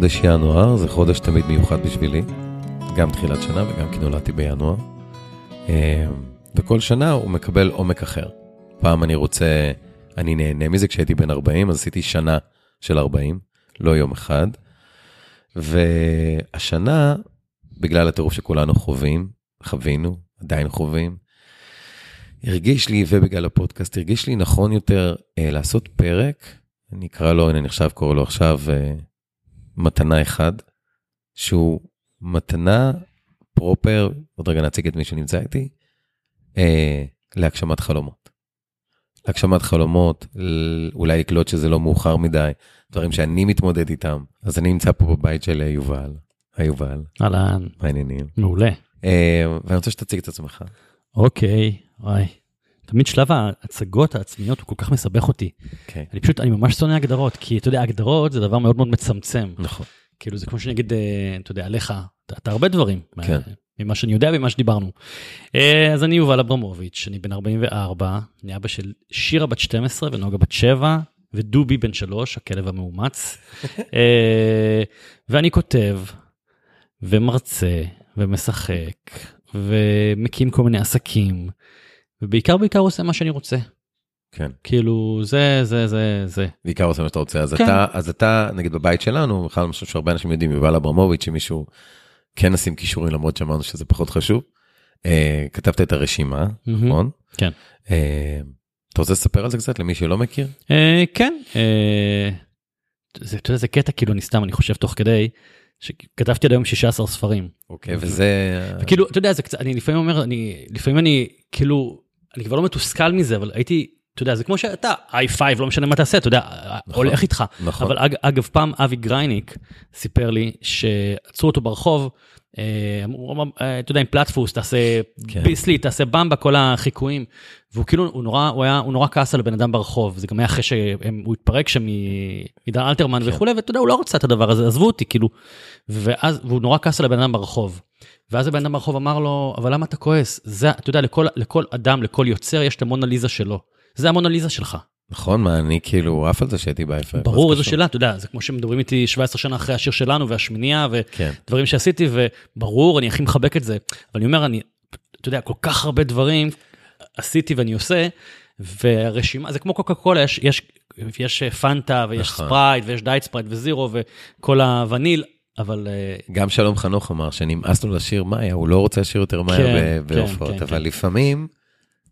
חודש ינואר זה חודש תמיד מיוחד בשבילי, גם תחילת שנה וגם כי נולדתי בינואר. אה, וכל שנה הוא מקבל עומק אחר. פעם אני רוצה, אני נהנה מזה, כשהייתי בן 40 אז עשיתי שנה של 40, לא יום אחד. והשנה, בגלל הטירוף שכולנו חווים, חווינו, עדיין חווים, הרגיש לי, ובגלל הפודקאסט, הרגיש לי נכון יותר אה, לעשות פרק, אני אקרא לו, הנה אני עכשיו קורא לו עכשיו אה, מתנה אחד, שהוא מתנה פרופר, עוד רגע נציג את מי שנמצא איתי, אה, להגשמת חלומות. להגשמת חלומות, אולי לקלוט שזה לא מאוחר מדי, דברים שאני מתמודד איתם. אז אני נמצא פה בבית של יובל. היי יובל. אהלן. מה העניינים? מעולה. אה, ואני רוצה שתציג את עצמך. אוקיי, וואי. תמיד שלב ההצגות העצמיות הוא כל כך מסבך אותי. כן. אני פשוט, אני ממש שונא הגדרות, כי אתה יודע, הגדרות זה דבר מאוד מאוד מצמצם. נכון. כאילו זה כמו שאני אגיד, אה, אתה יודע, עליך, אתה, אתה הרבה דברים. כן. ממה שאני יודע וממה שדיברנו. אה, אז אני יובל אברמוביץ', אני בן 44, אני אבא של שירה בת 12 ונוגה בת 7 ודובי בן 3, הכלב המאומץ. אה, ואני כותב ומרצה ומשחק ומקים כל מיני עסקים, ובעיקר בעיקר עושה מה שאני רוצה. כן. כאילו זה זה זה זה. בעיקר עושה מה שאתה רוצה אז כן. אתה אז אתה נגיד בבית שלנו בכלל משהו שהרבה אנשים יודעים יובל אברמוביץ' שמישהו כן נשים כישורים למרות שאמרנו שזה פחות חשוב. אה, כתבת את הרשימה מהמם. נכון? כן. אה, אתה רוצה לספר על זה קצת למי שלא מכיר? אה, כן. אה, זה, אתה יודע, זה קטע כאילו אני סתם אני חושב תוך כדי שכתבתי עד היום 16 ספרים. אוקיי וזה כאילו אתה יודע זה קצת אני לפעמים אומר אני לפעמים אני כאילו אני כבר לא מתוסכל מזה אבל הייתי אתה יודע זה כמו שאתה i5 לא משנה מה תעשה אתה יודע נכון. הולך איתך נכון אבל אג, אגב פעם אבי גרייניק סיפר לי שעצרו אותו ברחוב. אה, אמרו, אמר, אה, אתה יודע עם פלטפוס תעשה כן. ביסלי תעשה במבה כל החיקויים והוא כאילו הוא נורא הוא היה הוא נורא כעס על הבן אדם ברחוב זה גם היה אחרי שהוא התפרק שם מעידן אלתרמן כן. וכולי ואתה יודע הוא לא רצה את הדבר הזה עזבו אותי כאילו ואז והוא נורא כעס על הבן אדם ברחוב. ואז הבן אדם ברחוב אמר לו אבל למה אתה כועס זה אתה יודע לכל לכל אדם לכל יוצר יש את המונליזה שלו זה המונליזה שלך. נכון מה אני כאילו עף על זה שהייתי באייפר. ברור איזו שאלה אתה יודע זה כמו שמדברים איתי 17 שנה אחרי השיר שלנו והשמינייה כן. ודברים שעשיתי וברור אני הכי מחבק את זה אבל אני אומר אני אתה יודע כל כך הרבה דברים עשיתי ואני עושה והרשימה זה כמו קוקה קולה יש יש יש פנטה ויש נכון. ספרייט ויש דיאט ספרייט וזירו וכל הווניל אבל אה, גם שלום חנוך אמר שנמאס לו לשיר מאיה הוא לא רוצה לשיר יותר מאיה כן, כן, בהופעות כן, אבל כן. לפעמים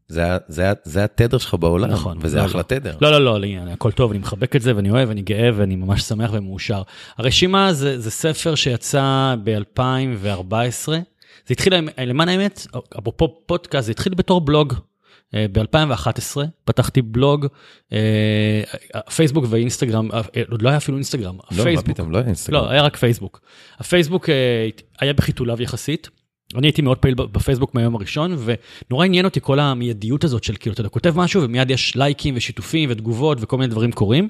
זה זה זה התדר שלך בעולם נכון, וזה לא, אחלה לא. תדר. לא לא לא לא, הכל טוב אני מחבק את זה ואני אוהב אני גאה ואני ממש שמח ומאושר. הרשימה זה, זה ספר שיצא ב-2014 זה התחיל למען האמת אפרופו פודקאסט זה התחיל בתור בלוג. ב-2011 פתחתי בלוג אה, פייסבוק ואינסטגרם אה, עוד לא היה אפילו אינסטגרם לא, פייסבוק פתאום, לא היה אינסטגרם. לא היה רק פייסבוק הפייסבוק אה, היה בחיתוליו יחסית. אני הייתי מאוד פעיל בפייסבוק מהיום הראשון ונורא עניין אותי כל המיידיות הזאת של כאילו אתה יודע, כותב משהו ומיד יש לייקים ושיתופים ותגובות וכל מיני דברים קורים.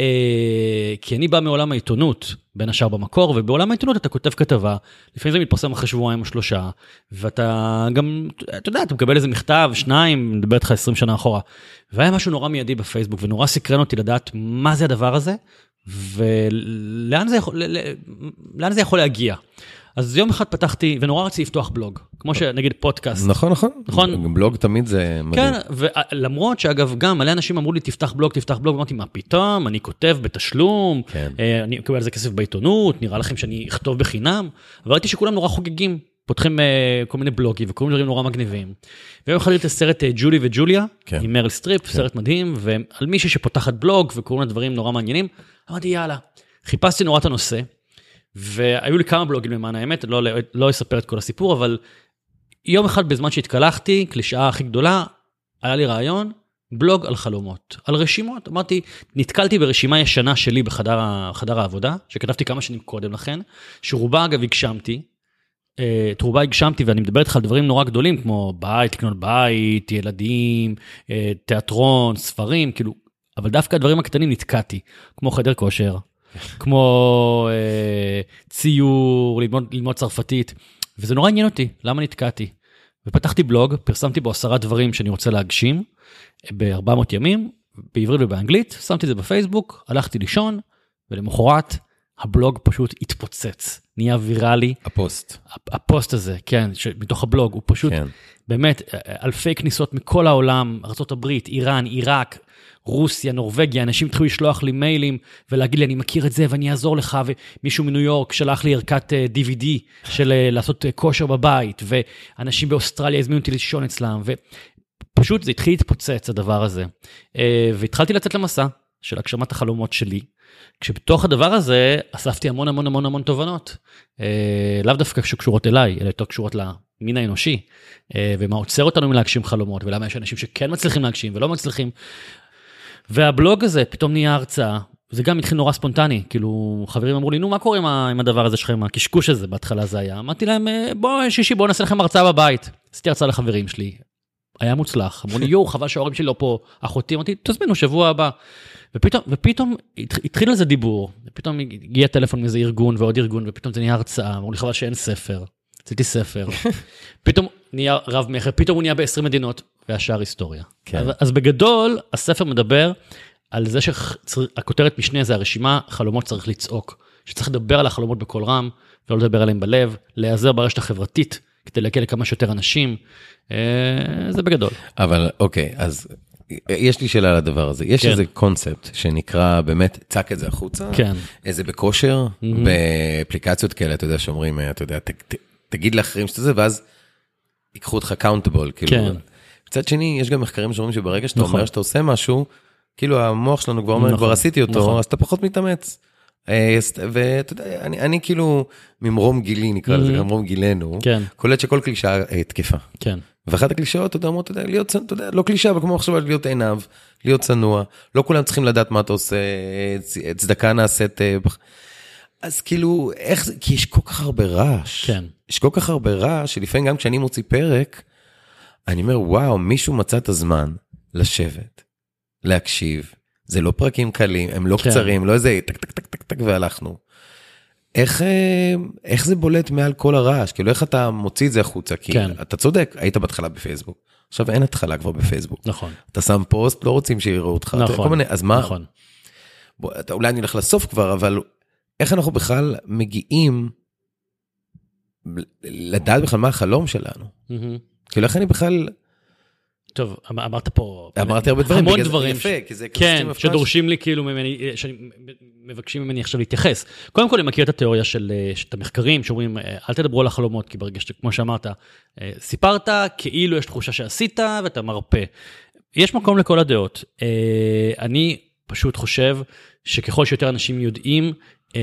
אה, כי אני בא מעולם העיתונות בין השאר במקור ובעולם העיתונות אתה כותב כתבה לפעמים זה מתפרסם אחרי שבועיים או שלושה ואתה גם אתה יודע אתה מקבל איזה מכתב שניים מדבר איתך 20 שנה אחורה. והיה משהו נורא מיידי בפייסבוק ונורא סקרן אותי לדעת מה זה הדבר הזה ולאן זה יכול, לאן זה יכול להגיע. אז יום אחד פתחתי ונורא רציתי לפתוח בלוג כמו שנגיד פודקאסט. נכון נכון נכון. בלוג תמיד זה מדהים. כן, ולמרות שאגב גם מלא אנשים אמרו לי תפתח בלוג תפתח בלוג אמרתי מה פתאום אני כותב בתשלום כן. אה, אני מקבל על זה כסף בעיתונות נראה לכם שאני אכתוב בחינם אבל ראיתי שכולם נורא חוגגים פותחים אה, כל מיני בלוגים וקורים דברים נורא מגניבים. ויום אחד ראיתי את הסרט אה, ג'ולי וג'וליה כן. עם מריל סטריפ סרט מדהים ועל מישהי שפותחת בלוג וקורים לה דברים נורא מעניינים אמרתי יאללה חיפשתי נורא את הנושא. והיו לי כמה בלוגים למען האמת לא לא אספר את כל הסיפור אבל יום אחד בזמן שהתקלחתי, קלישאה הכי גדולה, היה לי רעיון, בלוג על חלומות, על רשימות. אמרתי, נתקלתי ברשימה ישנה שלי בחדר חדר העבודה, שכתבתי כמה שנים קודם לכן, שרובה אגב הגשמתי. אה, את רובה הגשמתי ואני מדבר איתך על דברים נורא גדולים כמו בית, לקנות בית, ילדים, אה, תיאטרון, ספרים, כאילו, אבל דווקא הדברים הקטנים נתקעתי, כמו חדר כושר, כמו אה, ציור, ללמוד, ללמוד צרפתית, וזה נורא עניין אותי, למה נתקעתי? ופתחתי בלוג, פרסמתי בו עשרה דברים שאני רוצה להגשים ב-400 ימים, בעברית ובאנגלית, שמתי את זה בפייסבוק, הלכתי לישון, ולמחרת הבלוג פשוט התפוצץ, נהיה ויראלי. הפוסט. הפוסט הזה, כן, מתוך הבלוג, הוא פשוט, כן. באמת, אלפי כניסות מכל העולם, ארה"ב, איראן, עיראק, רוסיה, נורבגיה, אנשים התחילו לשלוח לי מיילים ולהגיד לי, אני מכיר את זה ואני אעזור לך, ומישהו מניו יורק שלח לי ערכת אה, DVD של אה, לעשות אה, כושר בבית, ואנשים באוסטרליה הזמינו אותי לישון אצלם, ופשוט זה התחיל להתפוצץ הדבר הזה. והתחלתי לצאת למסע של הגשמת החלומות שלי, כשבתוך הדבר הזה אספתי המון המון המון המון תובנות, לאו דווקא שקשורות אליי, אלא יותר קשורות למין האנושי, ומה עוצר אותנו מלהגשים חלומות, ולמה יש אנשים שכן מצליחים להגשים ולא מצליחים. והבלוג הזה פתאום נהיה הרצאה, זה גם התחיל נורא ספונטני, כאילו חברים אמרו לי, נו מה קורה עם, עם הדבר הזה שלכם, הקשקוש הזה בהתחלה זה היה, אמרתי להם, אה, בוא שישי בוא נעשה לכם הרצאה בבית. עשיתי הרצאה לחברים שלי, היה מוצלח, אמרו לי יואו חבל שההורים שלי לא פה, אחותי, אמרתי תזמינו שבוע הבא. ופתאום, ופתאום התחיל על זה דיבור, ופתאום הגיע טלפון מאיזה ארגון ועוד ארגון, ופתאום זה נהיה הרצאה, אמרו לי חבל שאין ספר, עשיתי ספר, פתאום נהיה רב מכר, פתאום הוא נהיה ב-20 מדינות, והשאר היסטוריה. כן. אז, אז בגדול, הספר מדבר על זה שהכותרת משנה זה הרשימה, חלומות צריך לצעוק. שצריך לדבר על החלומות בקול רם, ולא לדבר עליהם בלב, להיעזר ברשת החברתית, כדי להגיע לכמה שיותר אנשים. אה, זה בגדול. אבל אוקיי, אז יש לי שאלה על הדבר הזה. יש כן. איזה קונספט שנקרא באמת, צק את זה החוצה. כן. איזה בכושר, Mm-hmm. באפליקציות כאלה, אתה יודע, שאומרים, אתה יודע, ת, ת, תגיד לאחרים שאתה זה, ואז ייקחו אותך accountable. כאילו. כן. מצד שני, יש גם מחקרים שאומרים שברגע שאתה נכון. אומר שאתה עושה משהו, כאילו המוח שלנו כבר אומר, נכון, כבר עשיתי אותו, נכון. אז אתה פחות מתאמץ. אה, ואתה יודע, אני, אני כאילו ממרום גילי, נקרא לזה, mm-hmm. ממרום גילנו, כן. קולט שכל קלישה אה, תקפה. כן. ואחת הקלישאות, אתה יודע, אתה יודע, להיות, אתה יודע, לא קלישה, אבל כמו עכשיו להיות עיניו, להיות צנוע, לא כולם צריכים לדעת מה אתה עושה, צדקה נעשית. אה, אז כאילו, איך זה, כי יש כל כך הרבה רעש. כן. יש כל כך הרבה רעש, שלפעמים גם כשאני מוציא פרק, אני אומר, וואו, מישהו מצא את הזמן לשבת, להקשיב. זה לא פרקים קלים, הם לא כן. קצרים, לא איזה טק טק טק טק טק והלכנו. איך, אה, איך זה בולט מעל כל הרעש? כאילו, איך אתה מוציא את זה החוצה? כי כן. אתה צודק, היית בהתחלה בפייסבוק. עכשיו אין התחלה כבר בפייסבוק. נכון. אתה שם פוסט, לא רוצים שיראו אותך. נכון. מיני, אז מה? נכון. בוא, אתה, אולי אני הולך לסוף כבר, אבל איך אנחנו בכלל מגיעים לדעת בכלל מה החלום שלנו? Mm-hmm. כאילו, איך אני בכלל... טוב, אמ-, אמרת פה... אמרתי הרבה דברים, המון דברים. יפה, כי זה כן, שדורשים לי כאילו ממני, שמבקשים ממני עכשיו להתייחס. קודם כל, אני מכיר את התיאוריה של, אה, את המחקרים שאומרים, אה, אל תדברו על החלומות, כי ברגע שכמו שאמרת, אה, סיפרת, כאילו יש תחושה שעשית ואתה מרפא. יש מקום לכל הדעות. אני פשוט חושב שככל שיותר אנשים יודעים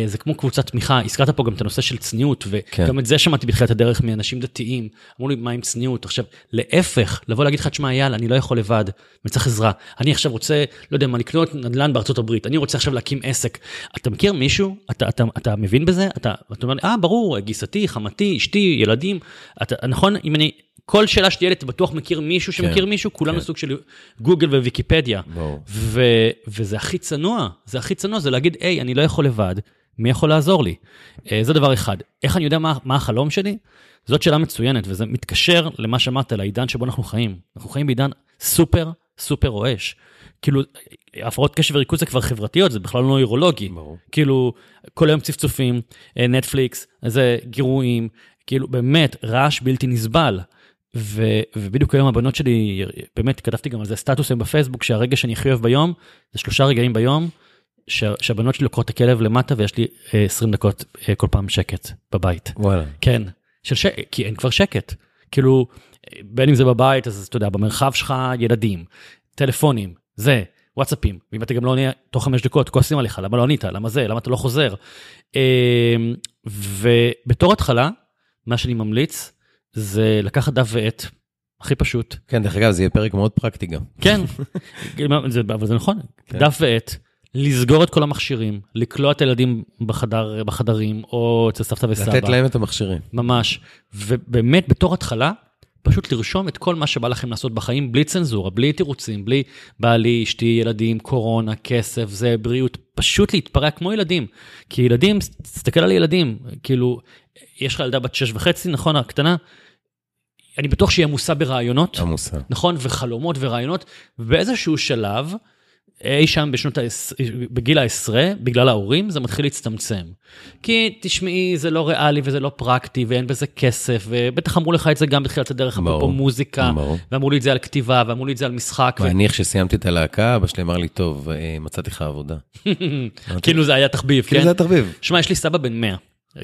זה כמו קבוצת תמיכה, הזכרת פה גם את הנושא של צניעות, וגם כן. את זה שמעתי בתחילת הדרך מאנשים דתיים, אמרו לי, מה עם צניעות? עכשיו, להפך, לבוא להגיד לך, תשמע, יאללה, אני לא יכול לבד, אני צריך עזרה. אני עכשיו רוצה, לא יודע מה, לקנות נדל"ן בארצות הברית, אני רוצה עכשיו להקים עסק. אתה מכיר מישהו? אתה, אתה, אתה מבין בזה? אתה, אתה אומר לי, אה, ברור, גיסתי, חמתי, אשתי, ילדים. אתה, נכון, אם אני כל שאלה שתהיה לי, אתה בטוח מכיר מישהו כן, שמכיר מישהו, כולנו כן. סוג של גוגל וויקיפדיה. ברור. וזה הכי צנוע, זה הכי צנוע, זה להגיד, היי, אני לא יכול לבד, מי יכול לעזור לי? אה, זה דבר אחד. איך אני יודע מה, מה החלום שלי? זאת שאלה מצוינת, וזה מתקשר למה שאמרת, לעידן שבו אנחנו חיים. אנחנו חיים בעידן סופר סופר רועש. כאילו, הפרעות קשב וריכוז זה כבר חברתיות, זה בכלל לא נוירולוגי. ברור. כאילו, כל היום צפצופים, אה, נטפליקס, איזה גירויים, כאילו, באמת, רעש בלתי נסבל. ו, ובדיוק היום הבנות שלי, באמת כתבתי גם על זה סטטוסים בפייסבוק, שהרגע שאני הכי אוהב ביום, זה שלושה רגעים ביום, ש, שהבנות שלי לוקחות את הכלב למטה ויש לי 20 אה, דקות אה, כל פעם שקט בבית. וואלה. כן, של ש... כי אין כבר שקט. כאילו, בין אם זה בבית, אז אתה יודע, במרחב שלך ילדים, טלפונים, זה, וואטסאפים, ואם אתה גם לא עונה תוך חמש דקות, כועסים עליך, למה לא ענית, למה זה, למה אתה לא חוזר. אמ, ובתור התחלה, מה שאני ממליץ, זה לקחת דף ועט, הכי פשוט. כן, דרך אגב, זה יהיה פרק מאוד פרקטי גם. כן, זה, אבל זה נכון, כן. דף ועט, לסגור את כל המכשירים, לקלוע את הילדים בחדר, בחדרים, או אצל סבתא וסבא. לתת להם את המכשירים. ממש, ובאמת בתור התחלה, פשוט לרשום את כל מה שבא לכם לעשות בחיים בלי צנזורה, בלי תירוצים, בלי בעלי, אשתי, ילדים, קורונה, כסף, זה בריאות, פשוט להתפרע כמו ילדים. כי ילדים, תסתכל על ילדים, כאילו, יש לך ילדה בת שש וחצי, נכון, הקטנה? אני בטוח שהיא עמוסה ברעיונות. עמוסה. נכון, וחלומות ורעיונות, ובאיזשהו שלב, אי שם בשנות העש... בגיל העשרה, בגלל ההורים, זה מתחיל להצטמצם. כי תשמעי, זה לא ריאלי וזה לא פרקטי ואין בזה כסף, ובטח אמרו לך את זה גם בתחילת הדרך, אפרופו מוזיקה, ברור. ואמרו לי את זה על כתיבה, ואמרו לי את זה על משחק. ו... ואני, איך שסיימתי את הלהקה, אבא שלי אמר לי, טוב, אה, מצאתי לך עבודה. כאילו זה היה תחביב, כאילו כן? זה התחביב. שמע, יש לי סבא בן 100,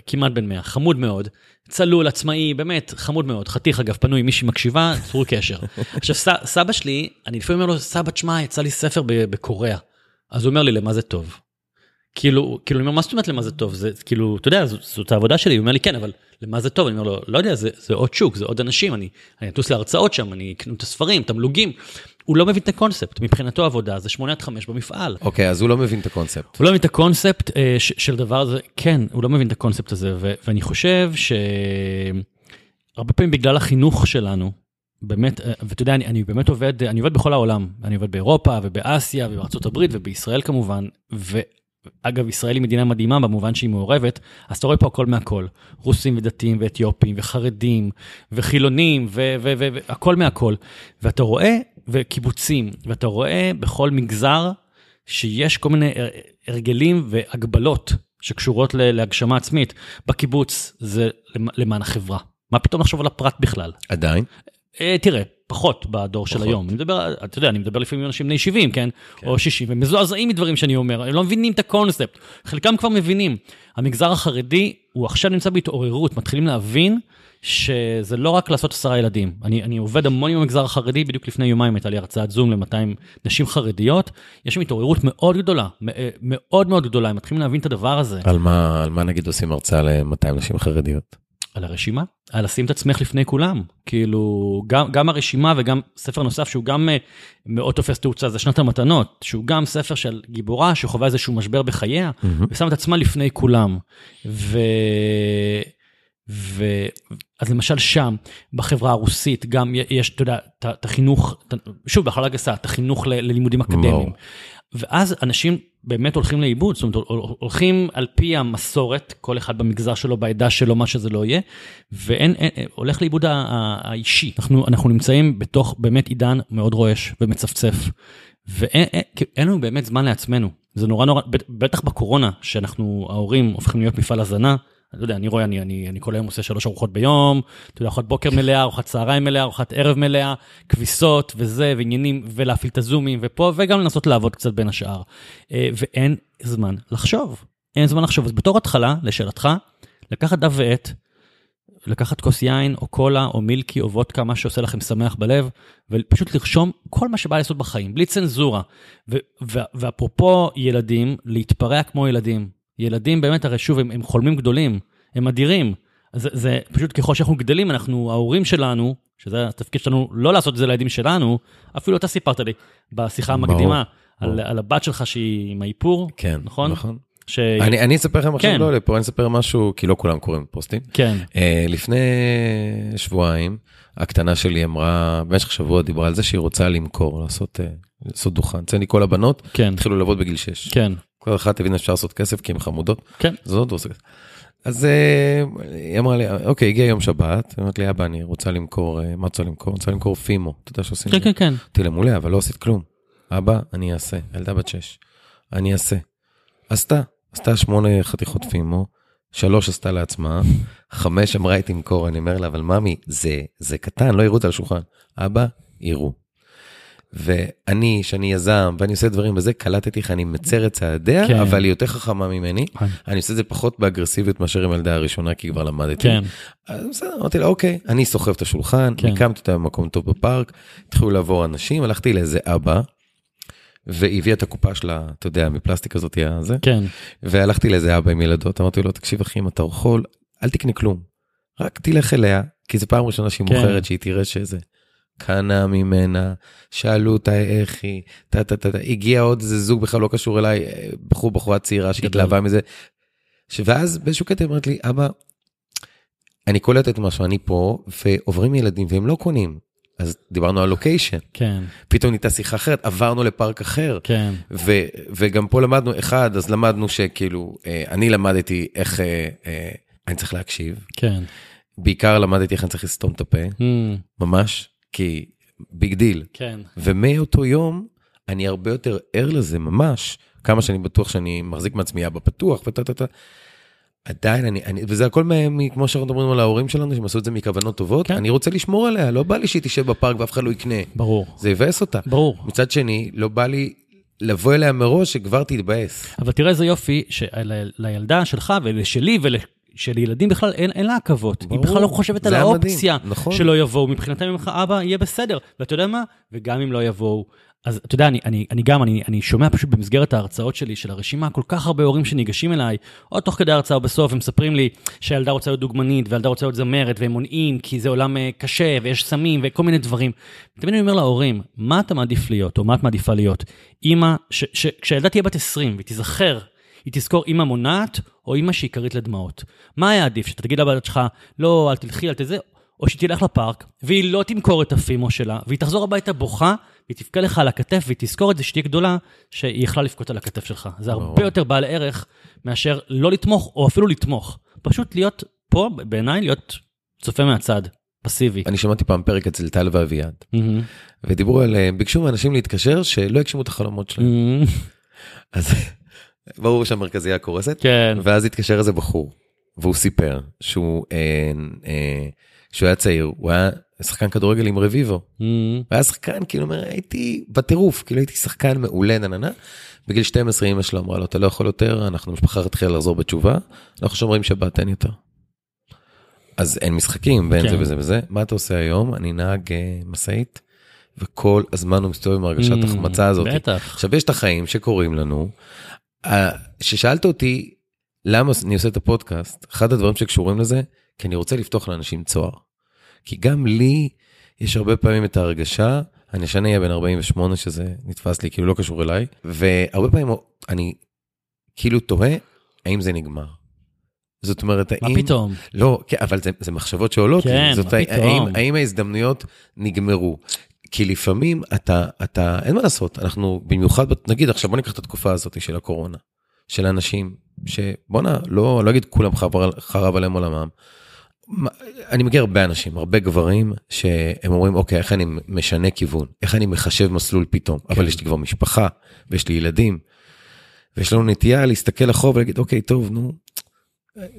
כמעט בן 100, חמוד מאוד, צלול, עצמאי, באמת, חמוד מאוד, חתיך אגב, פנוי, מישהי מקשיבה, צרו קשר. עכשיו, ס, סבא שלי, אני לפעמים אומר לו, סבא, תשמע, יצא לי ספר בקוריאה. אז הוא אומר לי, למה זה טוב? כאילו, כאילו, אני אומר, מה זאת אומרת למה זה טוב? זה כאילו, אתה יודע, זאת, זאת העבודה שלי, הוא אומר לי, כן, אבל למה זה טוב? אני אומר לו, לא יודע, זה, זה עוד שוק, זה עוד אנשים, אני, אני אטוס להרצאות שם, אני אקנו את הספרים, תמלוגים. הוא לא מבין את הקונספט, מבחינתו עבודה זה 8 עד 5 במפעל. אוקיי, אז הוא לא מבין את הקונספט. הוא לא מבין את הקונספט אה, ש- של דבר הזה, כן, הוא לא מבין את הקונספט הזה, ו- ואני חושב שהרבה פעמים בגלל החינוך שלנו, באמת, אה, ואתה יודע, אני, אני באמת עובד, אני עובד בכל העולם, אני עובד באירופה ובאסיה ובארצות הברית ובישראל כמובן, ואגב, ישראל היא מדינה מדהימה במובן שהיא מעורבת, אז אתה רואה פה הכל מהכל, רוסים ודתיים ואתיופים וחרדים וחילונים והכל מהכל, ואתה רואה, וקיבוצים, ואתה רואה בכל מגזר שיש כל מיני הר- הרגלים והגבלות שקשורות להגשמה עצמית. בקיבוץ זה למ- למען החברה. מה פתאום לחשוב על הפרט בכלל? עדיין. אה, תראה, פחות בדור של פחות. היום. אני מדבר, אתה יודע, אני מדבר לפעמים עם אנשים בני 70, כן? או 60, והם מזועזעים מדברים שאני אומר, הם לא מבינים את הקונספט. חלקם כבר מבינים. המגזר החרדי, הוא עכשיו נמצא בהתעוררות, מתחילים להבין שזה לא רק לעשות עשרה ילדים. אני, אני עובד המון עם המגזר החרדי, בדיוק לפני יומיים הייתה לי הרצאת זום ל-200 נשים חרדיות. יש שם התעוררות מאוד גדולה, אה, מאוד מאוד גדולה, הם מתחילים להבין את הדבר הזה. על מה, על מה נגיד עושים הרצאה ל-200 נשים חרדיות? על הרשימה, על לשים את עצמך לפני כולם. כאילו, גם, גם הרשימה וגם ספר נוסף שהוא גם אה, מאוד תופס תאוצה, זה שנת המתנות, שהוא גם ספר של גיבורה שחווה איזשהו משבר בחייה, ושם את עצמה לפני כולם. ו... ו... אז למשל שם, בחברה הרוסית, גם יש, אתה יודע, את החינוך, שוב, בהכללה גסה, את החינוך ל- ללימודים אקדמיים. ואז אנשים באמת הולכים לאיבוד, זאת אומרת, הול- הולכים על פי המסורת, כל אחד במגזר שלו, בעדה שלו, מה שזה לא יהיה, ואין, אין, הולך לאיבוד האישי. אנחנו, אנחנו נמצאים בתוך באמת עידן מאוד רועש ומצפצף, ואין אין, לנו באמת זמן לעצמנו. זה נורא נורא, בט- בטח בקורונה, שאנחנו, ההורים הופכים להיות מפעל הזנה. אני לא יודע, אני רואה, אני, אני, אני כל היום עושה שלוש ארוחות ביום, אתה יודע, ארוחת בוקר מלאה, ארוחת צהריים מלאה, ארוחת ערב מלאה, כביסות וזה, ועניינים, ולהפעיל את הזומים ופה, וגם לנסות לעבוד קצת בין השאר. אה, ואין זמן לחשוב. אין זמן לחשוב. אז בתור התחלה, לשאלתך, לקחת דף ועט, לקחת כוס יין, או קולה, או מילקי, או וודקה, מה שעושה לכם שמח בלב, ופשוט לרשום כל מה שבא לעשות בחיים, בלי צנזורה. ואפרופו ילדים, להתפרע כמו ילדים. ילדים באמת, הרי שוב, הם, הם חולמים גדולים, הם אדירים. זה, זה פשוט ככל שאנחנו גדלים, אנחנו, ההורים שלנו, שזה התפקיד שלנו, לא לעשות את זה לילדים שלנו, אפילו אתה סיפרת לי בשיחה ברור, המקדימה, על, ברור. על הבת שלך שהיא עם האיפור, כן, נכון? נכון. ש... אני, אני אספר לכם עכשיו, כן. לא לפה, אני אספר משהו, כי לא כולם קוראים פוסטים. כן, אה, לפני שבועיים, הקטנה שלי אמרה, במשך שבוע דיברה על זה שהיא רוצה למכור, לעשות, אה, לעשות דוכן. אצלני כל הבנות כן, התחילו לעבוד בגיל 6. כן, כל אחת הבינה שאפשר לעשות כסף כי הן חמודות. כן. זאת ועושה כסף. אז אה, היא אמרה לי, אוקיי, הגיע יום שבת, היא אמרת לי, אבא, אני רוצה למכור, אה, מה רוצה למכור? רוצה למכור פימו. אתה יודע שעושים כן, את זה? כן, כן, אמרתי לה, מעולה, אבל לא עשית כלום. אבא, אני אעשה. ילדה בת שש. אני אעשה. עשתה, עשתה שמונה חתיכות פימו, שלוש עשתה לעצמה, חמש אמרה היא תמכור, אני אומר לה, אבל ממי, זה, זה קטן, לא יראו את זה על השולחן. אבא, יראו. ואני, שאני יזם, ואני עושה דברים בזה, קלטתי איך אני מצר את צעדיה, כן. אבל היא יותר חכמה ממני. כן. אני עושה את זה פחות באגרסיביות מאשר עם הילדה הראשונה, כי כבר למדתי. כן, אז בסדר, אמרתי לה, אוקיי, אני סוחב את השולחן, כן. הקמתי אותה במקום טוב בפארק, התחילו לעבור אנשים, הלכתי לאיזה אבא, והיא הביאה את הקופה שלה, אתה יודע, מפלסטיק הזאת, הזה, כן, והלכתי לאיזה אבא עם ילדות, אמרתי לו, תקשיב אחי, אם אתה יכול, אל תקנה כלום, רק תלך אליה, כי זו פעם ראשונה שהיא כן. מוכרת, שהיא תראה שזה. קנה ממנה, שאלו אותה איך היא, טה טה טה, טה, הגיע עוד איזה זוג בכלל לא קשור אליי, אה, בחור בחורה צעירה שהתלהבה מזה. ואז באיזשהו קטע אמרת לי, אבא, אני קולטת משהו, אני פה, ועוברים ילדים והם לא קונים. אז דיברנו על לוקיישן, כן, פתאום נהייתה שיחה אחרת, עברנו לפארק אחר. כן, ו, וגם פה למדנו, אחד, אז למדנו שכאילו, אה, אני למדתי איך אה, אה, אני צריך להקשיב. כן. בעיקר למדתי איך אני צריך לסתום את הפה, Mm, ממש, כי big deal. כן, ומאותו יום אני הרבה יותר ער לזה ממש, כמה שאני בטוח שאני מחזיק מעצמי אבא פתוח וטה טה טה. עדיין אני, אני, וזה הכל מ, כמו שאנחנו מדברים על ההורים שלנו, שהם עשו את זה מכוונות טובות, כן. אני רוצה לשמור עליה, לא בא לי שהיא תשב בפארק ואף אחד לא יקנה. ברור, זה יבאס אותה. ברור. מצד שני, לא בא לי לבוא אליה מראש שכבר תתבאס. אבל תראה איזה יופי, שלילדה שלך ולשלי ושל ילדים בכלל אין, אין לה עכבות. היא. בכלל לא חושבת על האופציה נכון. שלא יבואו. מבחינתם הם לך, אבא, יהיה בסדר. ואתה יודע מה? וגם אם לא יבואו. אז אתה יודע, אני, אני, אני גם, אני, אני שומע פשוט במסגרת ההרצאות שלי, של הרשימה, כל כך הרבה הורים שניגשים אליי, או תוך כדי ההרצאה או בסוף, הם מספרים לי שהילדה רוצה להיות דוגמנית, והילדה רוצה להיות זמרת, והם מונעים, כי זה עולם אה, קשה, ויש סמים, וכל מיני דברים. תמיד אני אומר להורים, מה אתה מעדיף להיות, או מה את מעדיפה להיות? אימא, כשהילדה תהיה בת 20, והיא תיזכר, היא תזכור אימא מונעת, או אימא שהיא כרית לדמעות. מה היה עדיף? שאתה תגיד לבת שלך, לא, אל תלכי, אל תזה, או שהיא תלך לפארק, והיא לא תמכור את הפימו שלה, והיא תחזור הביתה בוכה, והיא תבכה לך על הכתף, והיא תזכור את זה שתהיה גדולה, שהיא יכלה לבכות על הכתף שלך. זה הרבה ברור. יותר בעל ערך מאשר לא לתמוך, או אפילו לתמוך. פשוט להיות פה, בעיניי, להיות צופה מהצד, פסיבי. אני שמעתי פעם פרק אצל טל ואביעד, מהמם. ודיברו על, ביקשו מאנשים להתקשר שלא יגשמו את החלומות שלהם. מהמם. אז ברור שהמרכזייה קורסת, כן. ואז התקשר איזה בחור, והוא סיפר שהוא, אה, אה, כשהוא היה צעיר, הוא היה שחקן כדורגל עם רביבו. מהמם. הוא היה שחקן, כאילו, אומר, הייתי בטירוף, כאילו הייתי שחקן מעולה, נננה. בגיל 12 אמא שלו אמרה לו, אתה לא יכול יותר, אנחנו משפחה התחילה לחזור בתשובה, אנחנו שומרים שבת, אין יותר. אז אין משחקים ואין כן. זה וזה וזה. מה אתה עושה היום? אני נהג אה, משאית, וכל הזמן הוא מסתובב עם הרגשת Mm, החמצה הזאת. בטח. עכשיו יש את החיים שקורים לנו. אה, ששאלת אותי למה אני עושה את הפודקאסט, אחד הדברים שקשורים לזה, כי אני רוצה לפתוח לאנשים צוהר. כי גם לי יש הרבה פעמים את ההרגשה, אני השנה אהיה בן 48 שזה נתפס לי כאילו לא קשור אליי, והרבה פעמים אני כאילו תוהה האם זה נגמר. זאת אומרת, מה האם... פתאום? לא, כן, אבל זה, זה מחשבות שעולות כן, לי. זאת, מה האם, פתאום? האם ההזדמנויות נגמרו? כי לפעמים אתה, אתה, אין מה לעשות, אנחנו במיוחד, נגיד עכשיו בוא ניקח את התקופה הזאת של הקורונה, של אנשים שבואנה, לא, לא אגיד כולם חרב, חרב עליהם עולמם. אני מכיר הרבה אנשים, הרבה גברים, שהם אומרים, אוקיי, איך אני משנה כיוון? איך אני מחשב מסלול פתאום? אבל יש לי כבר משפחה, ויש לי ילדים, ויש לנו נטייה להסתכל אחורה ולהגיד, אוקיי, טוב, נו,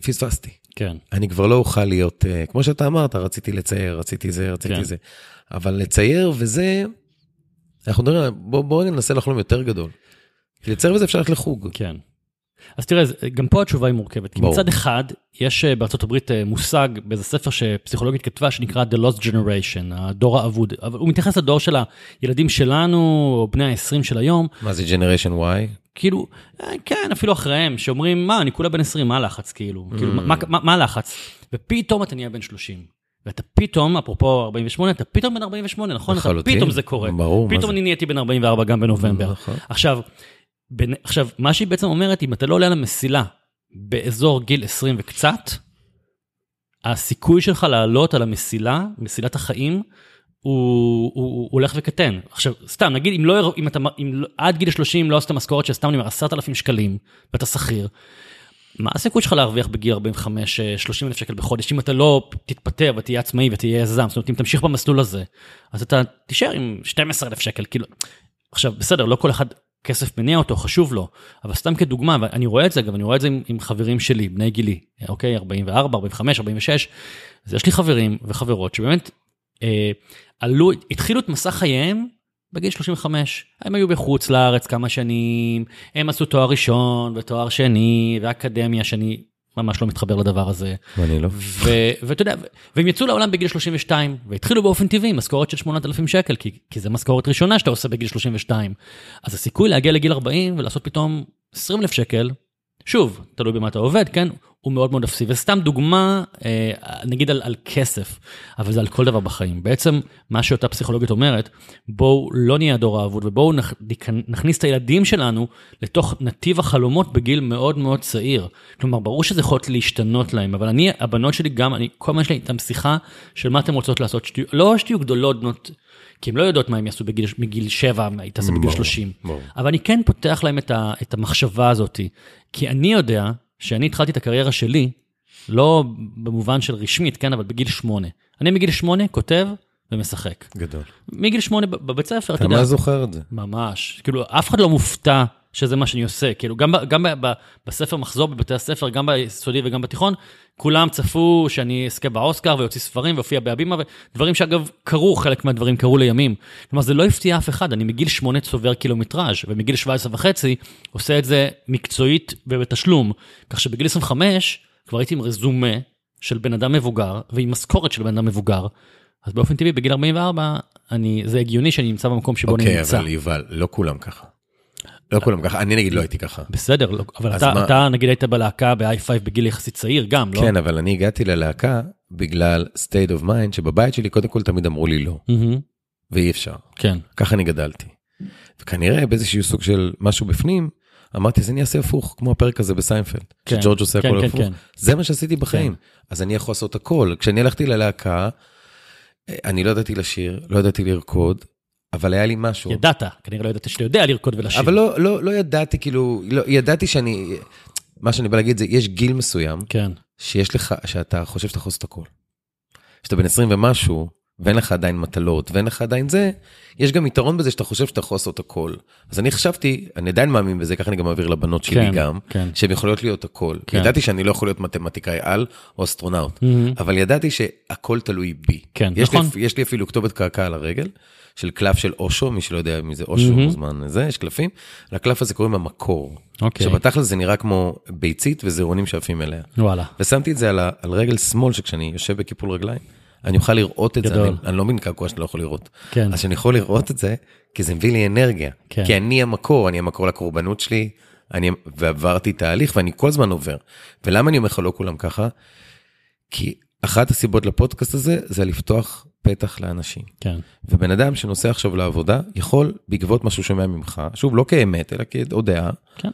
פספסתי. כן. אני כבר לא אוכל להיות, אה, כמו שאתה אמרת, רציתי לצייר, רציתי זה, רציתי כן. זה. אבל לצייר וזה, אנחנו מדברים, בוא, בוא ננסה לחלום יותר גדול. לצייר וזה אפשר ללכת לחוג. כן. אז תראה, גם פה התשובה היא מורכבת. כי. מצד אחד, יש אה, בארצות הברית אה, מושג באיזה ספר שפסיכולוגית כתבה שנקרא The Lost Generation, הדור האבוד. אבל הוא מתייחס לדור של הילדים שלנו, או בני ה-20 של היום, מה זה Generation Y? כאילו, אה, כן, אפילו אחריהם, שאומרים, מה, אני כולה בן 20, מה הלחץ, כאילו? Mm. כאילו, מה- מה מה הלחץ? ופתאום אתה נהיה בן 30. ואתה פתאום, אפרופו 48, אתה פתאום בן 48, נכון? לחלוטין. פתאום זה קורה. ברור, פתאום זה? אני נהייתי בן 44 גם בנובמבר. נכון. עכשיו, בין, עכשיו, מה שהיא בעצם אומרת, אם אתה לא עולה על המסילה באזור גיל 20 וקצת, הסיכוי שלך לעלות על המסילה, מסילת החיים, הוא, הוא, הוא הולך וקטן. עכשיו, סתם, נגיד, אם, לא, אם אתה, אם לא- עד גיל 30 לא עשית משכורת של סתם, אני אומר, 10,000 שקלים, ואתה שכיר, מה הסיכוי שלך להרוויח בגיל 45, אה, 30 אלף שקל בחודש, אם אתה לא תתפטר ותהיה עצמאי ותהיה יזם, זאת אומרת, אם תמשיך במסלול הזה, אז אתה תישאר עם 12 אלף שקל, כאילו, עכשיו, בסדר, לא כל אחד כסף מניע אותו, חשוב לו, אבל סתם כדוגמה, ואני רואה את זה, אגב, אני רואה את זה עם, עם חברים שלי, בני גילי, אוקיי, 44, 45, 46, אז יש לי חברים וחברות שבאמת אה, עלו, התחילו את מסע חייהם בגיל 35. הם היו בחוץ לארץ כמה שנים, הם עשו תואר ראשון ותואר שני ואקדמיה שאני ממש לא מתחבר לדבר הזה. ואני לא. ואתה יודע, והם יצאו לעולם בגיל 32 והתחילו באופן טבעי עם משכורת של 8,000 שקל כי, כי זה משכורת ראשונה שאתה עושה בגיל 32. אז הסיכוי להגיע לגיל 40 ולעשות פתאום 20,000 שקל, שוב, תלוי במה אתה עובד, כן? הוא מאוד מאוד אפסי. וסתם דוגמה, אה, נגיד על, על כסף, אבל זה על כל דבר בחיים. בעצם, מה שאותה פסיכולוגית אומרת, בואו לא נהיה הדור האבוד ובואו נכ, נכניס את הילדים שלנו לתוך נתיב החלומות בגיל מאוד מאוד צעיר. כלומר, ברור שזה יכול להשתנות להם, אבל אני, הבנות שלי גם, אני, כל הזמן יש לי איתם שיחה של מה אתן רוצות לעשות, שתהיו, לא שתהיו גדולות, בנות, כי הן לא יודעות מה הם יעשו בגיל, מגיל 7, מה היא תעשה בגיל ברור, 30. ברור. אבל אני כן פותח להם את, ה, את המחשבה הזאת, כי אני יודע שאני התחלתי את הקריירה שלי, לא במובן של רשמית, כן, אבל בגיל שמונה. אני מגיל שמונה כותב ומשחק. גדול. מגיל שמונה בב- בבית ספר, אתה אתה יודע, מה זוכר את זה? ממש. כאילו, אף אחד לא מופתע שזה מה שאני עושה. כאילו, גם, גם בספר מחזור בבתי הספר, גם ביסודי וגם בתיכון, כולם צפו שאני אזכה באוסקר ויוציא ספרים ואופיע בהבימה, ודברים שאגב, קרו, חלק מהדברים קרו לימים. כלומר, זה לא הפתיע אף אחד, אני מגיל שמונה צובר קילומטראז', ומגיל 17 וחצי עושה את זה מקצועית ובתשלום. כך שבגיל 25 כבר הייתי עם רזומה של בן אדם מבוגר, ועם משכורת של בן אדם מבוגר. אז באופן טבעי, בגיל 44, אני, זה הגיוני שאני נמצא במקום שבו אני אוקיי, נמצא. אבל יובל, לא כולם ככה. לא כולם ככה, אני נגיד לא הייתי ככה. בסדר, לא, אבל אתה, מה- אתה נגיד היית בלהקה ב-i5 בגיל יחסית צעיר גם, לא? כן, אבל אני הגעתי ללהקה בגלל state of mind, שבבית שלי קודם כל תמיד אמרו לי לא, מהמם, ואי אפשר. כן, ככה אני גדלתי. וכנראה באיזשהו סוג של משהו בפנים, אמרתי, אז אני אעשה הפוך, כמו הפרק הזה בסיינפלד, כן, שג'ורג' עושה כן, הכל כן, הפוך. כן. זה מה שעשיתי בחיים, אז אני יכול לעשות הכל. כשאני הלכתי ללהקה, אה, אני לא ידעתי לשיר, לא ידעתי לרקוד, אבל היה לי משהו. ידעת, כנראה לא ידעת שאתה יודע לרקוד ולשיר. אבל לא, לא, לא ידעתי, כאילו, לא, ידעתי שאני, מה שאני בא להגיד זה, יש גיל מסוים, כן, שיש לך, שאתה חושב שאתה יכול לעשות הכל. כשאתה בן 20 ומשהו, ואין לך עדיין מטלות, ואין לך עדיין זה, יש גם יתרון בזה שאתה חושב שאתה יכול לעשות הכל. אז אני חשבתי, אני עדיין מאמין בזה, ככה אני גם מעביר לבנות שלי כן, גם, כן. שהן יכולות להיות הכל. כן. ידעתי שאני לא יכול להיות מתמטיקאי על או אסטרונאוט, מהמם, אבל ידעתי שהכל תלוי בי. כן, יש נכון. לי, יש לי אפילו כתובת קעקע על הרגל, של קלף של אושו, מי שלא יודע מי זה אושו, מהמם. מוזמן לזה, יש קלפים. לקלף הזה קוראים המקור. אוקיי, שבתכל'ס זה נראה כמו ביצית וזרעונים שעפים אליה. וואלה, ושמתי את זה על, ה- על רגל שמאל, שכשאני יושב בקיפול רגליים, אני אוכל לראות את זה, גדול. אני, אני לא מבין קעקוע שאתה לא יכול לראות. כן, אז שאני יכול לראות את זה, כי זה מביא לי אנרגיה. כן. כי אני המקור, אני המקור לקורבנות שלי, אני, ועברתי תהליך ואני כל הזמן עובר. ולמה אני אומר לך לא כולם ככה? כי אחת הסיבות לפודקאסט הזה, זה לפתוח פתח לאנשים. כן, ובן אדם שנוסע עכשיו לעבודה, יכול, בעקבות מה שהוא שומע ממך, שוב, לא כאמת, אלא כעוד דעה, כן,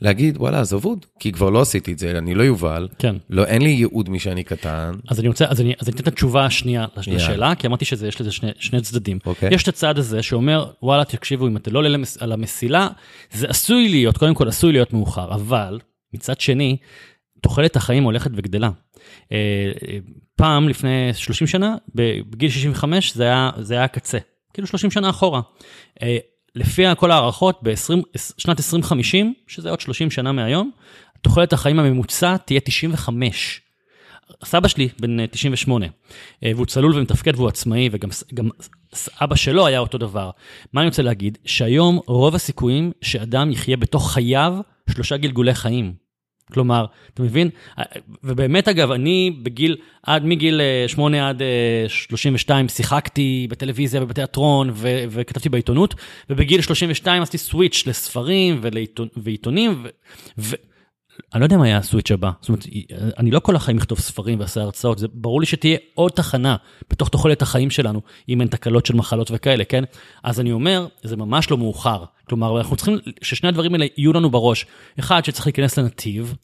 להגיד, וואלה, אז אבוד, כי כבר לא עשיתי את זה, אני לא יובל, כן. לא, אין לי ייעוד משאני קטן. אז אני רוצה, אז אני, אז אני אתן את התשובה השנייה יאללה. לשאלה, כי אמרתי שיש לזה שני, שני צדדים. אוקיי. יש את הצד הזה שאומר, וואלה, תקשיבו, אם אתה לא עולה למס- על המסילה, זה עשוי להיות, קודם כל עשוי להיות מאוחר, אבל מצד שני, תוחלת החיים הולכת וגדלה. אה, אה, פעם, לפני 30 שנה, בגיל 65, זה היה, זה היה הקצה. כאילו 30 שנה אחורה. אה, לפי כל ההערכות, בשנת 2050, שזה עוד 30 שנה מהיום, תוחלת החיים הממוצע תהיה 95. סבא שלי בן אה, 98, אה, והוא צלול ומתפקד והוא עצמאי, וגם אבא שלו היה אותו דבר. מה אני רוצה להגיד? שהיום רוב הסיכויים שאדם יחיה בתוך חייו שלושה גלגולי חיים. כלומר, אתה מבין? אה, ובאמת אגב, אני בגיל, עד מגיל אה, 8 עד אה, 32 שיחקתי בטלוויזיה ובתיאטרון ו- וכתבתי בעיתונות, ובגיל 32 עשיתי סוויץ' לספרים ולעיתון- ועיתונים, ו- ו- אני לא יודע מה היה הסוויץ' הבא. זאת אומרת, אני לא כל החיים אכתוב ספרים ואעשה הרצאות, זה ברור לי שתהיה עוד תחנה בתוך תוחלת החיים שלנו, אם אין תקלות של מחלות וכאלה, כן? אז אני אומר, זה ממש לא מאוחר. כלומר, אנחנו צריכים ששני הדברים האלה יהיו לנו בראש. אחד, שצריך להיכנס לנתיב,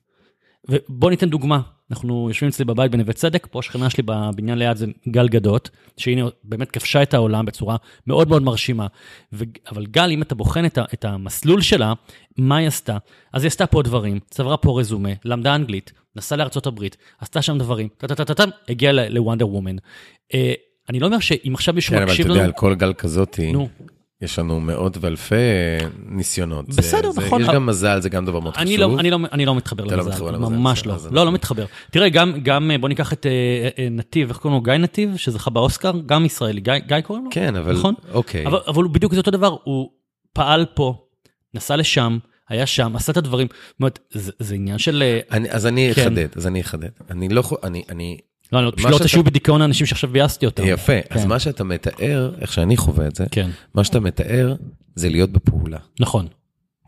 ובוא ניתן דוגמה. אנחנו יושבים אצלי בבית בנווה צדק, פה השכנה שלי בבניין ליד זה גל גדות, שהנה באמת כבשה את העולם בצורה מאוד מאוד מרשימה. ו... אבל גל, אם אתה בוחן את, ה... את המסלול שלה, מה היא עשתה? אז היא עשתה פה דברים, צברה פה רזומה, למדה אנגלית, נסעה הברית, עשתה שם דברים, טה-טה-טה-טה, הגיעה לוונדר וומן. אה, אני לא אומר שאם עכשיו מישהו כן, אבל אתה מקשיב יודע, לנו... על כל גל כזאתי, יש לנו מאות ואלפי ניסיונות. זה- בסדר, זה- נכון. יש גם מזל, זה גם דבר מאוד אני חשוב. לא, אני, לא, אני לא מתחבר לא למזל, מתחבר למזל, ממש לא, לא, אנחנו- לא מתחבר. תראה, גם, גם אה, בוא ניקח את אה, אה, נתיב, איך קוראים לו? גיא נתיב, שזכה באוסקר, גם ישראלי, גיא, גיא קוראים לו? כן, אבל נכון? אוקיי. אבל, אבל בדיוק זה אותו דבר, הוא פעל פה, נסע לשם, היה שם, עשה את הדברים. זאת אומרת, זה, זה עניין של... אה, אני- אז אני כן. אחדד, אז אני אחדד. אני לא יכול, אני, אני, לא, אני פשוט לא רוצה שאתה- שיהיו בדיכאון האנשים שעכשיו ביאסתי אותם. יפה, אז כן. מה שאתה מתאר, איך שאני חווה את זה, כן, מה שאתה מתאר זה להיות בפעולה. נכון,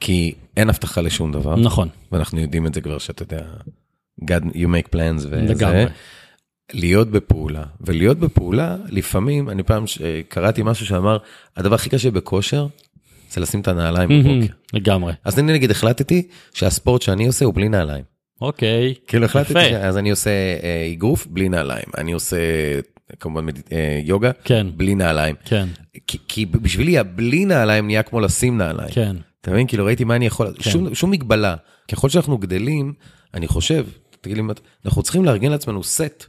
כי אין הבטחה לשום דבר, נכון, ואנחנו יודעים את זה כבר שאתה יודע, God, you make plans וזה. לגמרי. להיות בפעולה, ולהיות בפעולה, לפעמים, אני פעם ש- קראתי משהו שאמר, הדבר הכי קשה בכושר, זה לשים את הנעליים בבוקר. לגמרי. אז אני נגיד החלטתי שהספורט שאני עושה הוא בלי נעליים. אוקיי, כאילו החלטתי, אז אני עושה אה, אגרוף בלי נעליים, אני עושה כמובן אה, יוגה כן, בלי נעליים. כן, כי, כי בשבילי הבלי נעליים נהיה כמו לשים נעליים. כן, אתה מבין? כאילו ראיתי מה אני יכול, כן. שום, שום מגבלה. ככל שאנחנו גדלים, אני חושב, תגיד לי, אנחנו צריכים לארגן לעצמנו סט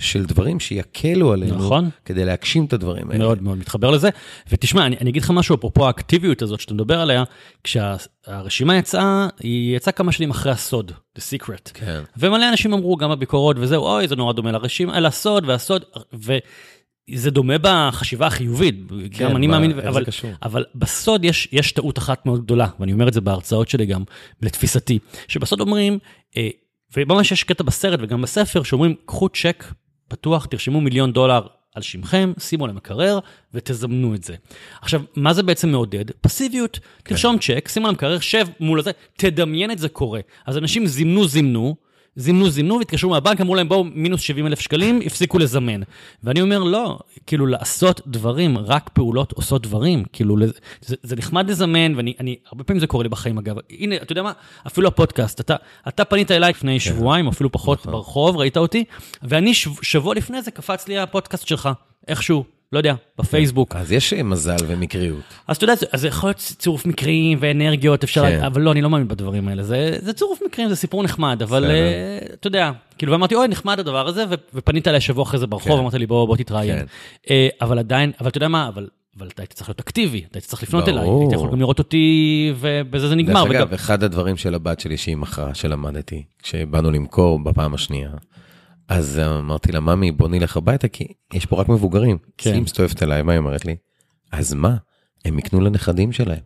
של דברים שיקלו עלינו, נכון. כדי להגשים את הדברים האלה. מאוד מאוד מתחבר לזה. ותשמע, אני, אני אגיד לך משהו, אפרופו האקטיביות הזאת שאתה מדבר עליה, כשהרשימה יצאה, היא יצאה כמה שנים אחרי הסוד, The Secret. כן. ומלא אנשים אמרו, גם בביקורות וזהו, אוי, זה נורא דומה לרשימה, לסוד והסוד, וזה דומה בחשיבה החיובית, כן, גם אני מה- מאמין, זה אבל? אבל בסוד יש, יש טעות אחת מאוד גדולה, ואני אומר את זה בהרצאות שלי גם, לתפיסתי, שבסוד אומרים, אה, וממש יש קטע בסרט וגם בספר, שאומרים, קחו צ'ק פתוח, תרשמו מיליון דולר על שמכם, שימו על המקרר ותזמנו את זה. עכשיו, מה זה בעצם מעודד? פסיביות. תרשום צ'ק, שים על המקרר, שב מול הזה, תדמיין את זה קורה. אז אנשים זימנו, זימנו, זימנו, זימנו, והתקשרו מהבנק, אמרו להם, בואו, מינוס 70 אלף שקלים, הפסיקו לזמן. ואני אומר, לא, כאילו, לעשות דברים, רק פעולות עושות דברים. כאילו, זה, זה נחמד לזמן, ואני, אני, הרבה פעמים זה קורה לי בחיים, אגב. הנה, אתה יודע מה? אפילו הפודקאסט, אתה, אתה פנית אליי לפני שבועיים, או אפילו פחות, ברחוב, ראית אותי, ואני שב, שבוע לפני זה קפץ לי הפודקאסט שלך, איכשהו, לא יודע, בפייסבוק. אז יש אה, מזל ומקריות. אז אתה יודע, זה- יכול להיות צירוף מקרים ואנרגיות, אפשר, כן. אבל לא, אני לא מאמין בדברים האלה. זה, זה צירוף מקרים, זה סיפור נחמד, אבל. אה, אתה יודע, כאילו, ואמרתי, אוי, נחמד הדבר הזה, ופנית אליי שבוע אחרי זה ברחוב, כן. אמרת לי, בוא, בוא תתראיין. כן. אה, אבל עדיין, אבל אתה יודע מה, אבל... אבל אתה היית צריך להיות אקטיבי, אתה היית צריך לפנות אליי. היית יכול גם לראות אותי, ובזה זה נגמר. דרך וגם- אגב, אחד הדברים של הבת שלי שהיא מכרה, שלמדתי, כשבאנו למכור בפעם השנייה, אז אמרתי לה, ממי, בוא נלך הביתה, כי יש פה רק מבוגרים. כן. היא מסתובבת אליי, מה היא אומרת לי? אז מה? הם יקנו לנכדים שלהם.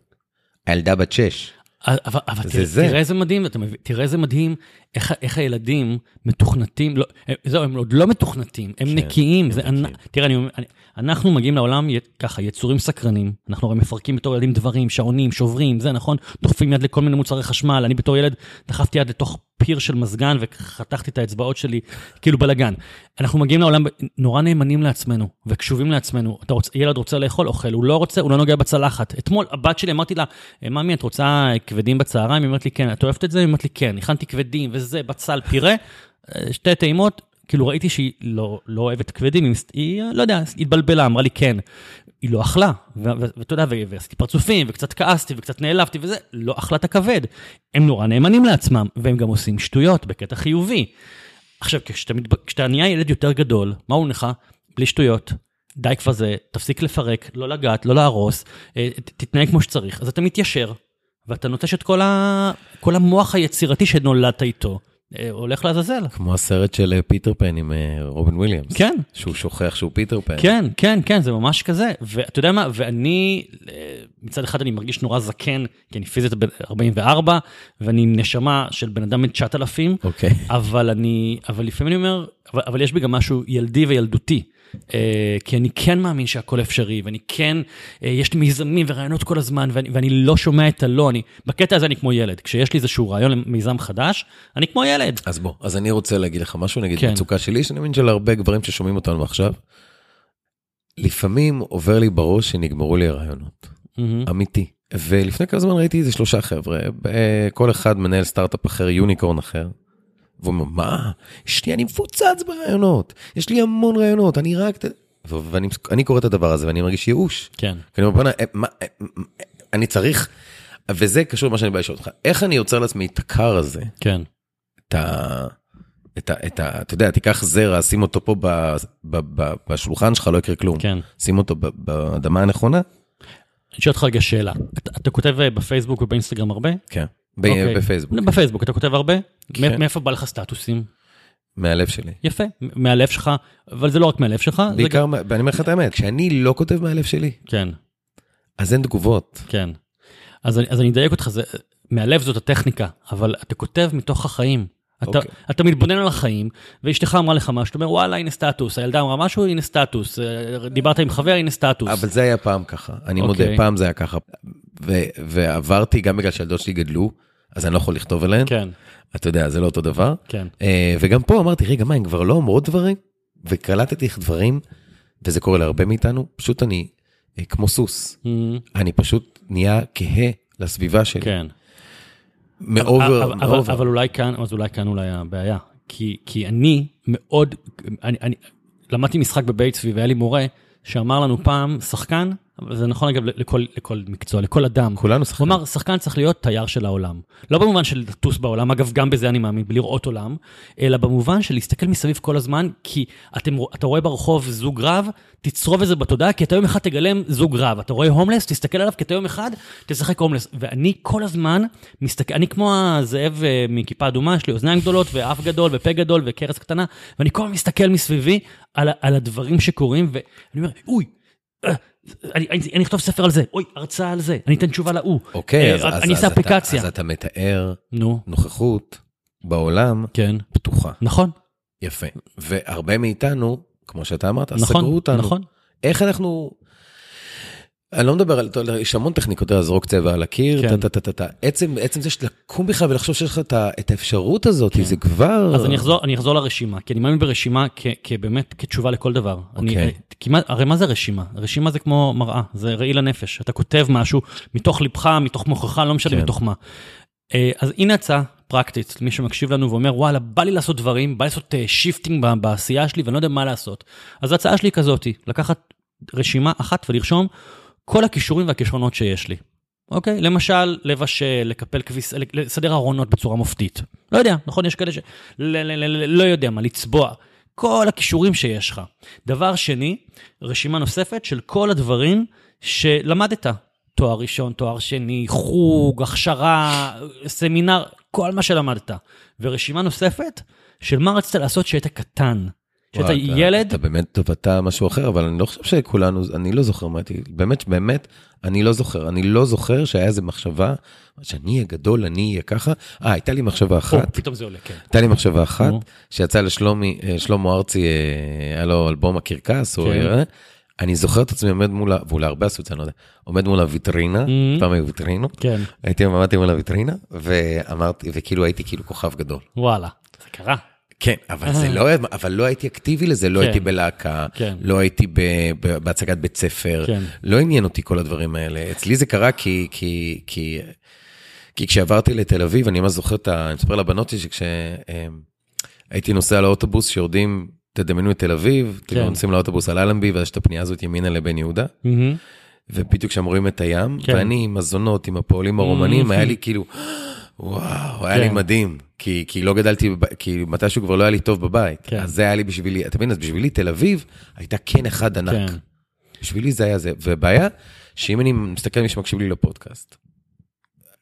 הילדה בת שש. אבל, אבל זה תראה, זה. תראה איזה מדהים, תראה איזה מדהים, איך, איך הילדים מתוכנתים, לא, זהו, הם עוד לא מתוכנתים, הם כן, נקיים. הם זה, אני, נקיים. תראה, אני, אני, אנחנו מגיעים לעולם י- ככה, יצורים סקרנים, אנחנו הרי מפרקים בתור ילדים דברים, שעונים, שוברים, זה נכון, דוחפים יד לכל מיני מוצרי חשמל, אני בתור ילד דחפתי יד לתוך פיר של מזגן וחתכתי את האצבעות שלי, כאילו בלאגן. אנחנו מגיעים לעולם נורא נאמנים לעצמנו, וקשובים לעצמנו. אתה רוצה, ילד רוצה לאכול, אוכל, הוא לא רוצה, הוא לא נוגע בצלחת. אתמול, הבת שלי, אמרתי לה, ממי, את רוצה כבדים בצהריים? היא אומרת לי, כן. את אוהבת את זה? היא אומרת לי, כן. הכנתי כבדים וזה, בצל, פירה, אה, שתי טעימות. כאילו ראיתי שהיא לא, לא אוהבת כבדים, היא, היא, לא יודע, התבלבלה, אמרה לי כן. היא לא אכלה, ואתה יודע, ועשיתי פרצופים, וקצת כעסתי, וקצת נעלבתי וזה, לא אכלה את הכבד. הם נורא נאמנים לעצמם, והם גם עושים שטויות בקטע חיובי. עכשיו, כשאתה. כשאתה נהיה ילד יותר גדול, מה הוא לך? בלי שטויות. די כבר זה, תפסיק לפרק, לא לגעת, לא להרוס, אה, תתנהג כמו שצריך. אז אתה מתיישר, ואתה נוטש את כל, ה... כל המוח היצירתי שנולדת איתו, אה, הולך לעזאזל. כמו הסרט של אה, פיטר פן עם אה, רובין וויליאמס. כן. שהוא שוכח שהוא פיטר פן. כן, כן, כן, זה ממש כזה. ואתה יודע מה, ואני, מצד אחד אני מרגיש נורא זקן, כי אני פיזית בן 44, ואני נשמה של בן אדם בן 9,000, אוקיי. אבל אני, אבל לפעמים אני אומר, אבל, אבל יש בי גם משהו ילדי וילדותי. אה, כי אני כן מאמין שהכל אפשרי, ואני כן, אה, יש לי מיזמים ורעיונות כל הזמן, ואני, ואני לא שומע את הלא, אני, בקטע הזה אני כמו ילד. כשיש לי איזשהו רעיון למיזם חדש, אני כמו ילד. אז בוא, אז אני רוצה להגיד לך משהו, נגיד כן. מצוקה שלי, שאני מבין של הרבה גברים ששומעים אותנו עכשיו. לפעמים עובר לי בראש שנגמרו לי הרעיונות, מהמם. אמיתי. ולפני כמה זמן ראיתי איזה שלושה חבר'ה, ב- כל אחד מנהל סטארט-אפ אחר, יוניקורן אחר. והוא אומר, מה? יש לי, אני מפוצץ ברעיונות, יש לי המון רעיונות, אני רק... ת-" ו- ואני אני קורא את הדבר הזה ואני מרגיש ייאוש. כן. כי אני אומר, בוא'נה, אה, אה, אה, אני צריך, וזה קשור למה שאני בא לשאול אותך, איך אני יוצר לעצמי את הקר הזה, כן. את ה... את ה... את ה... אתה יודע, תיקח זרע, שים אותו פה ב, ב, ב, בשולחן שלך, לא יקרה כלום. כן. שים אותו ב, באדמה הנכונה? אני שואל אותך רגע שאלה. אתה, אתה כותב בפייסבוק ובאינסטגרם הרבה? כן. אוקיי. בפייסבוק, בפייסבוק אתה כותב הרבה? כן. מא- מאיפה בא לך סטטוסים? מהלב שלי. יפה, מהלב שלך, אבל זה לא רק מהלב שלך, בעיקר, גם... ואני אומר לך את האמת, כשאני לא כותב מהלב שלי, כן, אז אין תגובות. כן. אז אני, אז אני אדייק אותך, זה, מהלב זאת הטכניקה, אבל אתה כותב מתוך החיים. אתה, אוקיי. אתה מתבונן על החיים, ואשתך אמרה לך משהו, אתה אומר וואלה הנה סטטוס, הילדה אמרה משהו, הנה סטטוס, אה, דיברת עם חבר, הנה סטטוס. אבל זה היה פעם ככה, אני מודה, אוקיי. פעם זה היה ככה. ו- ועברתי, גם בגלל שהילדות שלי גדלו, אז אני לא יכול לכתוב אליהן. כן, אתה יודע, זה לא אותו דבר. כן, אה, וגם פה אמרתי, רגע, מה, הן כבר לא אומרות דברים? וקלטתי איך דברים, וזה קורה להרבה מאיתנו, פשוט אני אה, כמו סוס. Mm, אני פשוט נהיה כהה לסביבה שלי. כן. מאובר, אבל, אבל, מאובר. אבל אולי כאן, אז אולי כאן אולי הבעיה. כי, כי אני מאוד, אני, אני למדתי משחק צבי והיה לי מורה שאמר לנו פעם, שחקן אבל זה נכון אגב לכל, לכל מקצוע, לכל אדם. כולנו שחקן. אמר, שחקן צריך להיות תייר של העולם. לא במובן של לטוס בעולם, אגב, גם בזה אני מאמין, בלראות עולם, אלא במובן של להסתכל מסביב כל הזמן, כי אתם, אתה רואה ברחוב זוג רב, תצרוב את זה בתודעה, כי אתה יום אחד תגלם זוג רב. אתה רואה הומלס, תסתכל עליו, כי אתה יום אחד תשחק הומלס. ואני כל הזמן מסתכל, אני כמו הזאב אה, מכיפה אדומה, יש לי אוזניים גדולות, ואף גדול, ופה גדול, וקרס קטנה, ואני כל הזמן מסתכל מסביבי על, על הדברים שקורים, ואני אומר, אוי, אה, אני, אני, אני אכתוב ספר על זה, אוי, הרצאה על זה, אני אתן תשובה להוא. אוקיי, אה, אז, אז, אני אז אעשה אתה- אפליקציה. אז אתה מתאר נו, נוכחות בעולם כן, פתוחה. נכון, יפה. והרבה מאיתנו, כמו שאתה אמרת, נכון, סגרו אותנו. נכון. איך אנחנו... אני לא מדבר על, יש המון טכניקות, לזרוק צבע על הקיר, כן. טה, טה, טה, טה, טה. עצם, זה שלקום בכלל ולחשוב שיש לך את האפשרות הזאת, זה כבר... כן. אז אני אחזור, לרשימה, כי אני מאמין ברשימה כבאמת כתשובה לכל דבר. אני, אוקיי. כמעט, הרי מה זה רשימה? רשימה זה כמו מראה, זה ראי לנפש. אתה כותב משהו מתוך ליבך, מתוך מוחך, לא משנה כן. מתוך מה. אה, אז הנה הצעה פרקטית, מי שמקשיב לנו ואומר, וואלה, בא לי לעשות דברים, בא לי לעשות shifting בעשייה שלי ואני לא יודע מה לעשות. אז ההצעה שלי היא כזאתי, לקחת רשימה אחת ולרשום כל הכישורים והכישרונות שיש לי. אוקיי? למשל, לבשל, לקפל כביס, לסדר ארונות בצורה מופתית. לא יודע, נכון? יש כאלה ש... לא יודע מה, לצבוע. כל הכישורים שיש לך. דבר שני, רשימה נוספת של כל הדברים שלמדת. תואר ראשון, תואר שני, חוג, הכשרה, סמינר, כל מה שלמדת. ורשימה נוספת של מה רצית לעשות כשהיית קטן. כשהיית וואי, אתה- ילד, אתה באמת טובעת משהו אחר, אבל אני לא חושב שכולנו, אני לא זוכר מה הייתי, באמת, באמת, אני לא זוכר. אני לא זוכר שהיה איזה מחשבה, שאני אהיה גדול, אני אהיה ככה. אה, הייתה לי מחשבה או, אחת. פתאום זה עולה, כן. הייתה לי מחשבה אחת. שיצא לשלומי, אה, שלמה ארצי, אה, היה לו אלבום הקרקס, או... כן. אה, אני זוכר את עצמי עומד מול, ואולי הרבה עשו את זה, אני לא יודע, עומד מול הוויטרינה, Mhm. פעם היו ויטרינות, כן, הייתי עמדתי מול הוויטרינה, ואמרתי, וכאילו הייתי כאילו כוכב גדול. וואלה, זה קרה. כן, אבל זה לא, אבל לא הייתי אקטיבי לזה, לא כן. הייתי בלהקה, כן. לא הייתי ב, ב, בהצגת בית ספר, כן. לא עניין אותי כל הדברים האלה. אצלי זה קרה כי, כי, כי, כי כשעברתי לתל אביב, אני ממש זוכר את ה... אני מספר לבנות שלי שכשהייתי נוסע לאוטובוס, שיורדים, תדמיינו את תל אביב, כן. כאילו נוסעים לאוטובוס על אלנבי, ואז יש את הפנייה הזאת ימינה לבן יהודה, מהמם. ובדיוק שם רואים את הים, כן. ואני עם הזונות, עם הפועלים הרומנים, Mhm. היה לי כאילו, וואו, היה לי כן. מדהים, כי, כי לא גדלתי, כי מתישהו כבר לא היה לי טוב בבית. כן. אז זה היה לי בשבילי, אתה מבין, אז בשבילי תל אביב הייתה כן אחד ענק. כן. בשבילי זה היה זה. ובעיה, שאם אני מסתכל על מי שמקשיב לי לפודקאסט,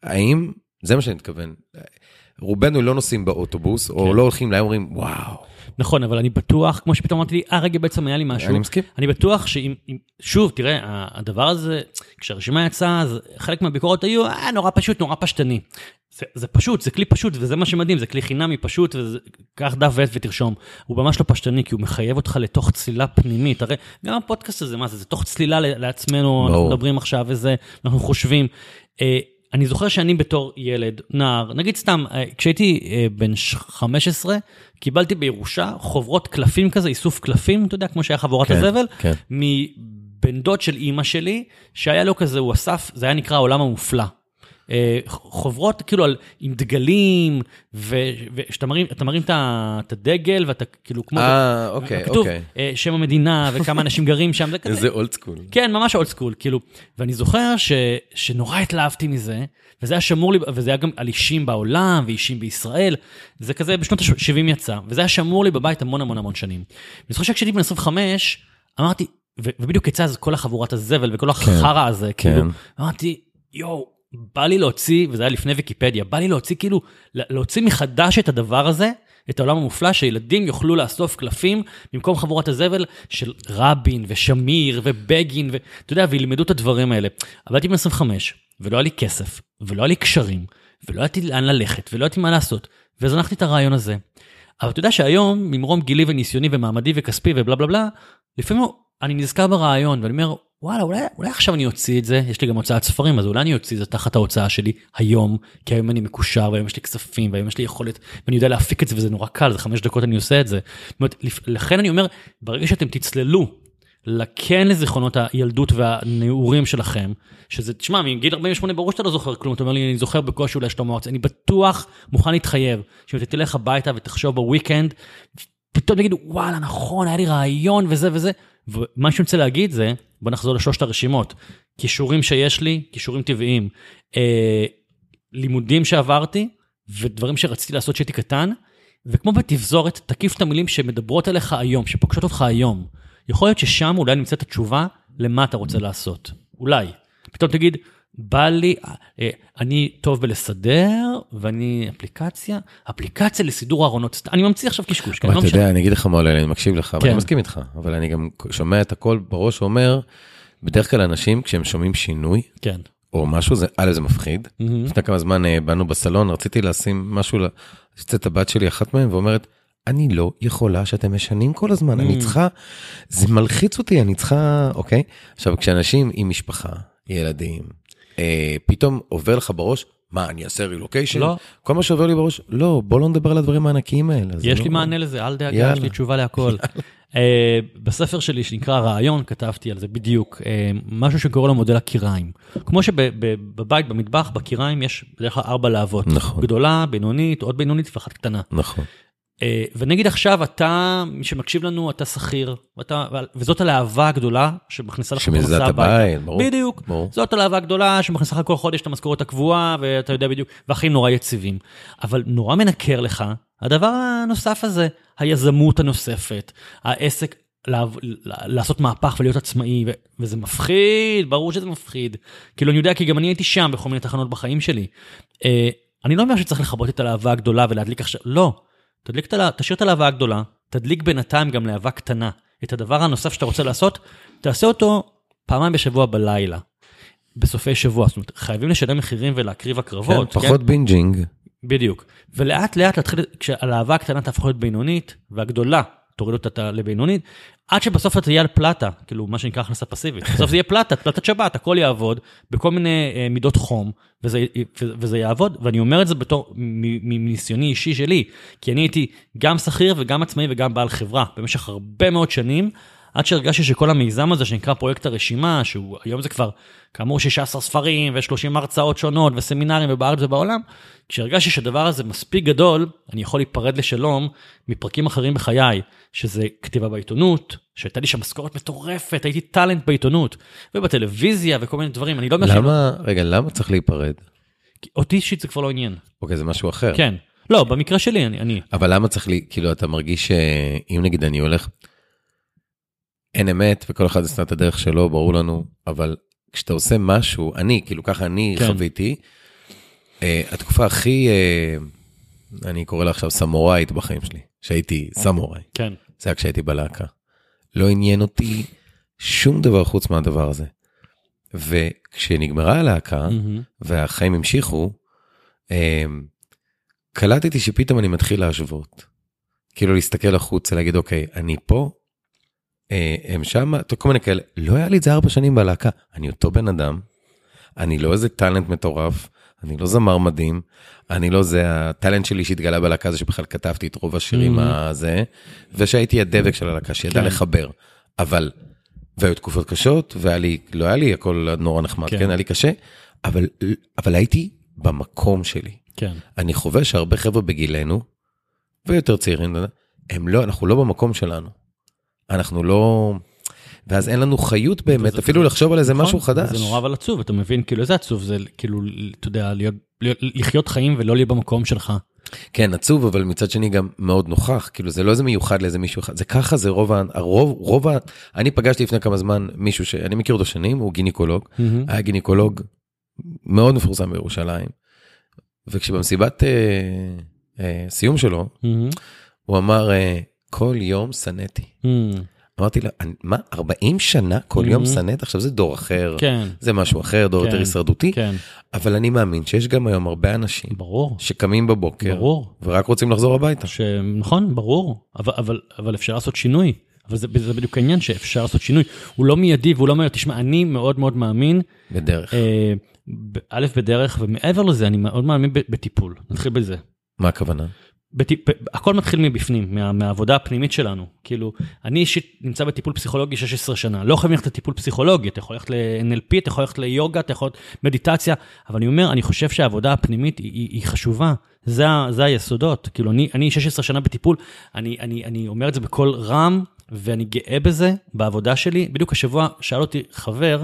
האם, זה מה שאני מתכוון, רובנו לא נוסעים באוטובוס, או כן. לא הולכים להם, אומרים, וואו, נכון, אבל אני בטוח, כמו שפתאום אמרתי לי, אה, רגע, בעצם היה לי משהו. אני מסכים. אני בטוח שאם, אם- שוב, תראה, הדבר הזה, כשהרשימה יצאה, אז חלק מהביקורות היו, אה, נורא פשוט, נורא פשטני. זה, זה פשוט, זה כלי פשוט, וזה מה שמדהים, זה כלי חינמי פשוט, וקח דף ועט ותרשום. הוא ממש לא פשטני, כי הוא מחייב אותך לתוך צלילה פנימית. הרי גם הפודקאסט הזה, מה זה, זה תוך צלילה לעצמנו, אנחנו ברור. מדברים עכשיו וזה, אנחנו חושבים. אני זוכר שאני בתור ילד, נער, נגיד סתם, אה, כשהייתי אה, בן ש- 15, קיבלתי בירושה חוברות קלפים כזה, איסוף קלפים, אתה יודע, כמו שהיה חבורת כן, הזבל, כן. מבן דוד של אימא שלי, שהיה לו כזה, הוא אסף, זה היה נקרא העולם המופלא. אה, חוברות כאילו על, עם דגלים, ושאתה מרים, מרים את הדגל, ואתה כאילו כמו... אה, אוקיי, כתוב אוקיי. אה, שם המדינה וכמה אנשים גרים שם, זה כזה. איזה old school. כן, ממש old school, כאילו, ואני זוכר ש, שנורא התלהבתי מזה, וזה היה שמור לי, וזה היה גם על אישים בעולם ואישים בישראל, זה כזה בשנות ה-70 יצא, וזה היה שמור לי בבית המון המון המון שנים. אני זוכר שכשהייתי בן 25, אמרתי, ובדיוק יצא אז כל החבורת הזבל וכל החרא הזה, כן. כאילו, אמרתי, יואו, בא לי להוציא, וזה היה לפני ויקיפדיה, בא לי להוציא כאילו, להוציא מחדש את הדבר הזה, את העולם המופלא, שילדים יוכלו לאסוף קלפים במקום חבורת הזבל של רבין ושמיר ובגין, ואתה יודע, וילמדו את הדברים האלה. אבל הייתי בן 25, ולא היה לי כסף, ולא היה לי קשרים, ולא ידעתי לאן ללכת, ולא ידעתי מה לעשות, וזנחתי את הרעיון הזה. אבל אתה יודע שהיום, ממרום גילי וניסיוני ומעמדי וכספי ובלה בלה בלה, לפעמים אני נזכר ברעיון, ואני אומר, וואלה, אולי, אולי עכשיו אני אוציא את זה, יש לי גם הוצאת ספרים, אז אולי אני אוציא את זה תחת ההוצאה שלי היום, כי היום אני מקושר, והיום יש לי כספים, והיום יש לי יכולת, ואני יודע להפיק את זה, וזה נורא קל, זה חמש דקות אני עושה את זה. זאת אומרת, לכן אני אומר, ברגע שאתם תצללו לכן לזיכרונות הילדות והנעורים שלכם, שזה, תשמע, מגיל 48 ברור שאתה לא זוכר כלום, אתה אומר לי, אני זוכר בקושי אולי שלמה ארצי, אני בטוח מוכן להתחייב, שאם אתה תלך הביתה ותחשוב בוויקנד, פתאום תגידו, וואלה, נכון, היה לי רעיון וזה וזה. ומה שאני רוצה להגיד זה, בוא נחזור לשלושת הרשימות. כישורים שיש לי, כישורים טבעיים, אה, לימודים שעברתי, ודברים שרציתי לעשות כשהייתי קטן, וכמו בתפזורת, תקיף את המילים שמדברות אליך היום, שפוגשות אותך היום. יכול להיות ששם אולי נמצאת התשובה למה אתה רוצה לעשות. אולי. פתאום תגיד, בא לי, אה, אני טוב בלסדר, ואני אפליקציה, אפליקציה לסידור ארונות, אני ממציא עכשיו קשקוש, כן? אבל לא אתה. יודע, אני אגיד לך מה עולה אני מקשיב לך, כן. ואני מסכים איתך, אבל אני גם שומע את הכל בראש אומר, בדרך כלל אנשים כשהם שומעים שינוי, כן. או משהו, זה, א', זה מפחיד. לפני כמה זמן אה, באנו בסלון, רציתי לשים משהו, יוצאת הבת שלי, אחת מהן, ואומרת, אני לא יכולה שאתם משנים כל הזמן, אני Mm. צריכה, זה מלחיץ אותי, אני צריכה, אוקיי? עכשיו, כשאנשים עם משפחה, ילדים, אה, פתאום עובר לך בראש, מה, אני אעשה רילוקיישן? לא. כל מה שעובר לי בראש, לא, בוא לא נדבר על הדברים הענקיים האלה. יש לא- לי מענה לזה, אל דאגה. יש לי תשובה להכל. אה, בספר שלי שנקרא רעיון, כתבתי על זה בדיוק, אה, משהו שקורא לו מודל הקיריים. כמו שבבית, במטבח, בקיריים יש בדרך כלל ארבע להבות. נכון. גדולה, בינונית, עוד בינונית ואחת קטנה. נכון. אה, ונגיד עכשיו אתה, מי שמקשיב לנו, אתה שכיר, ואתה- וזאת הלהבה הגדולה שמכניסה לך את הביתה. הבית, ברור. בדיוק. ברור. זאת הלהבה הגדולה שמכניסה לך כל חודש את המשכורת הקבועה, ואתה יודע בדיוק, והחיים נורא יציבים. אבל נורא מנקר לך הדבר הנוסף הזה, היזמות הנוספת, העסק, לעב- לעשות מהפך ולהיות עצמאי, ו- וזה מפחיד, ברור שזה מפחיד. כאילו אני יודע כי גם אני הייתי שם בכל מיני תחנות בחיים שלי. אה, אני לא אומר שצריך לכבות את הלהבה הגדולה ולהדליק עכשיו, לא. תשאיר את הלהבה הגדולה, תדליק בינתיים גם להבה קטנה. את הדבר הנוסף שאתה רוצה לעשות, תעשה אותו פעמיים בשבוע בלילה. בסופי שבוע, זאת אומרת, חייבים לשלם מחירים ולהקריב כן, הקרבות. פחות bingeing. בדיוק. ולאט לאט להתחיל, כשהלהבה הקטנה תהפוך להיות בינונית, והגדולה תוריד אותה לבינונית, עד שבסוף אתה תהיה על פלטה, כאילו מה שנקרא הכנסה פסיבית. בסוף זה יהיה פלטה, פלטת שבת, הכל יעבוד, בכל מיני אה, מידות חום, וזה, וזה יעבוד, ואני אומר את זה בתור, מניסיוני אישי שלי, כי אני הייתי גם שכיר וגם עצמאי וגם בעל חברה, במשך הרבה מאוד שנים, עד שהרגשתי שכל המיזם הזה שנקרא פרויקט הרשימה, שהוא היום זה כבר כאמור 16 ספרים ו-30 הרצאות שונות וסמינרים ובארץ ובעולם, כשהרגשתי שהדבר הזה מספיק גדול, אני יכול להיפרד לשלום מפרקים אחרים בחיי, שזה כתיבה בעיתונות, שהייתה לי שם משכורת מטורפת, הייתי טאלנט בעיתונות, ובטלוויזיה וכל מיני דברים, אני לא אומר למה, רגע, למה צריך להיפרד? שלא- אותי אישית זה כבר לא עניין. אוקיי, זה משהו אחר. כן. לא, במקרה שלי, אני, אני. אבל למה צריך לי, כאילו, אתה מרגיש שאם נגיד אני הולך, אין אמת וכל אחד עשה את הדרך שלו, ברור לנו, אבל כשאתה עושה משהו, אני, כאילו ככה אני כן. חוויתי, אה, התקופה הכי, אה, אני קורא לה עכשיו סמוראית בחיים שלי, שהייתי סמוראי, כן. זה היה כשהייתי בלהקה. לא עניין אותי שום דבר חוץ מהדבר הזה. וכשנגמרה הלהקה, מהמם. והחיים המשיכו, אמ, קלטתי שפתאום אני מתחיל להשוות. כאילו להסתכל החוצה, להגיד, אוקיי, אני פה, הם שם, כל מיני כאלה. לא היה לי את זה ארבע שנים בלהקה. אני אותו בן אדם, אני לא איזה טאלנט מטורף, אני לא זמר מדהים, אני לא זה, הטאלנט שלי שהתגלה בלהקה זה שבכלל כתבתי את רוב השירים Mhm. הזה, ושהייתי הדבק של הלהקה, שידע כן. לחבר. אבל, והיו תקופות קשות, והיה לי, לא היה לי הכל נורא נחמד, כן. כן, היה לי קשה, אבל, אבל הייתי במקום שלי. כן. אני חווה שהרבה חבר'ה בגילנו, ויותר צעירים, הם לא, אנחנו לא במקום שלנו. אנחנו לא... ואז אין לנו חיות באמת, אפילו וזה- לחשוב על איזה נכון, משהו חדש. זה נורא אבל עצוב, אתה מבין, כאילו איזה עצוב זה, כאילו, אתה יודע, להיות, להיות, לחיות חיים ולא להיות במקום שלך. כן, עצוב, אבל מצד שני גם מאוד נוכח, כאילו זה לא איזה מיוחד לאיזה מישהו אחד, זה ככה, זה רוב, הרוב, רוב, ה- אני פגשתי לפני כמה זמן מישהו שאני מכיר אותו שנים, הוא גינקולוג, היה גינקולוג מאוד מפורסם בירושלים, וכשבמסיבת אה, אה, סיום שלו, מהמם. הוא אמר, אה, כל יום שנאתי. מהמם. אמרתי "אני- מה, 40 שנה כל יום Mhm. שנאת? עכשיו זה דור אחר, כן, זה משהו אחר, דור כן, יותר הישרדותי, כן, אבל אני מאמין שיש גם היום הרבה אנשים ברור, שקמים בבוקר, ברור. ורק רוצים לחזור הביתה. ש... נכון, ברור, אבל, אבל, אבל אפשר לעשות שינוי. אבל זה, זה בדיוק העניין שאפשר לעשות שינוי. הוא לא מיידי והוא לא אומר, תשמע, אני מאוד מאוד מאמין, בדרך. אה, א', בדרך, ומעבר לזה, אני מאוד מאמין בטיפול. נתחיל בזה. מה הכוונה? בטיפ... הכל מתחיל מבפנים, מה... מהעבודה הפנימית שלנו. כאילו, אני אישית נמצא בטיפול פסיכולוגי 16 שנה. לא חייבים ללכת לטיפול פסיכולוגי, אתה יכול ללכת ל-NLP, אתה יכול ללכת ליוגה, אתה יכול מדיטציה, אבל אני אומר, אני חושב שהעבודה הפנימית היא, היא, היא חשובה. זה, זה היסודות. כאילו, אני, אני 16 שנה בטיפול, אני, אני, אני אומר את זה בקול רם ואני גאה בזה, בעבודה שלי. בדיוק השבוע שאל אותי חבר,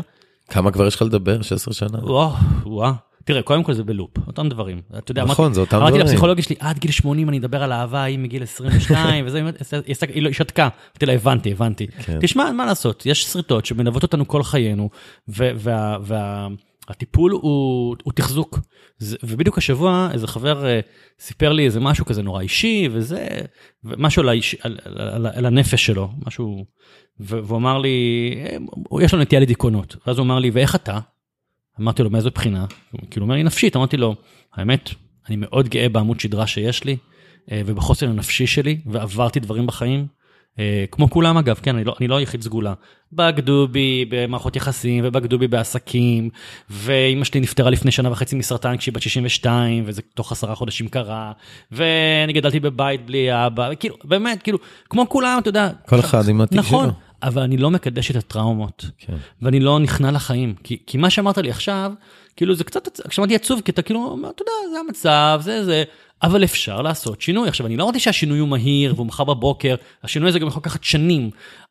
כמה כבר יש לך לדבר? 16 שנה? וואו, וואו. תראה, קודם כל זה בלופ, אותם דברים. אתה יודע, נכון, אמרתי- זה אותם אמרתי דברים. לפסיכולוגיה שלי, עד גיל 80 אני אדבר על אהבה, היא מגיל 22, וזה, היא היא לא- היא שתקה. אמרתי לה, הבנתי, הבנתי. כן. תשמע, מה לעשות, יש שריטות שמלוות אותנו כל חיינו, והטיפול הוא הוא תחזוק. זה- ובדיוק השבוע איזה חבר אה, סיפר לי איזה משהו כזה נורא אישי, וזה, משהו על האיש- על- על- על הנפש שלו, משהו, ו- והוא אמר לי, "אה, יש לו נטייה לדיכאונות. ואז הוא אמר לי, ואיך אתה? אמרתי לו, מאיזו בחינה? כאילו אומר לי, נפשית. אמרתי לו, האמת, אני מאוד גאה בעמוד שדרה שיש לי, אה, ובחוסן הנפשי שלי, ועברתי דברים בחיים. אה, כמו כולם אגב, כן, אני לא, אני לא היחיד סגולה. בגדו בי במערכות יחסים, ובגדו בי בעסקים, ואימא שלי נפטרה לפני שנה וחצי מסרטן כשהיא בת 62, וזה תוך עשרה חודשים קרה, ואני גדלתי בבית בלי אבא, וכאילו, באמת, כאילו, כמו כולם, אתה יודע. כל אחד עם התיק נכון, שלו. אבל אני לא מקדש את הטראומות. כן. ואני לא נכנע לחיים. כי, כי מה שאמרת לי עכשיו, כאילו זה קצת, כשאמרתי עצוב, כי אתה כאילו אתה יודע, זה המצב, זה זה, אבל אפשר לעשות שינוי. עכשיו, אני לא אמרתי שהשינוי הוא מהיר והוא מחר בבוקר, השינוי הזה גם יכול לקחת שנים,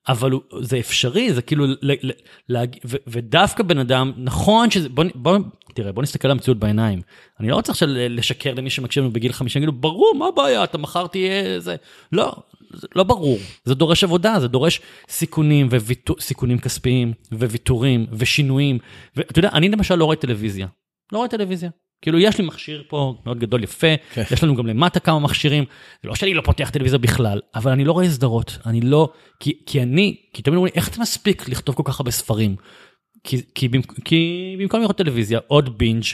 אבל הוא, זה אפשרי, זה כאילו, ל, ל, להג... ו, ודווקא בן אדם, נכון שזה, בוא, בוא, תראה, בוא נסתכל על המציאות בעיניים. אני לא רוצה עכשיו ל- לשקר למי שמקשיב לנו בגיל 50, יגידו, ברור, מה הבעיה, אתה מחר תהיה זה. לא, לא ברור, זה דורש עבודה, זה דורש סיכונים וויתור, סיכונים כספיים וויתורים ושינויים. ואתה יודע, אני למשל לא רואה טלוויזיה. לא רואה טלוויזיה. כאילו יש לי מכשיר פה מאוד גדול יפה, כן. יש לנו גם למטה כמה מכשירים, זה לא שאני לא פותח טלוויזיה בכלל, אבל אני לא רואה סדרות, אני לא, כי, כי אני, כי תמיד אומרים לי, איך אתה מספיק לכתוב כל כך הרבה ספרים? כי, כי, במק- כי במקום לראות טלוויזיה, עוד בינג',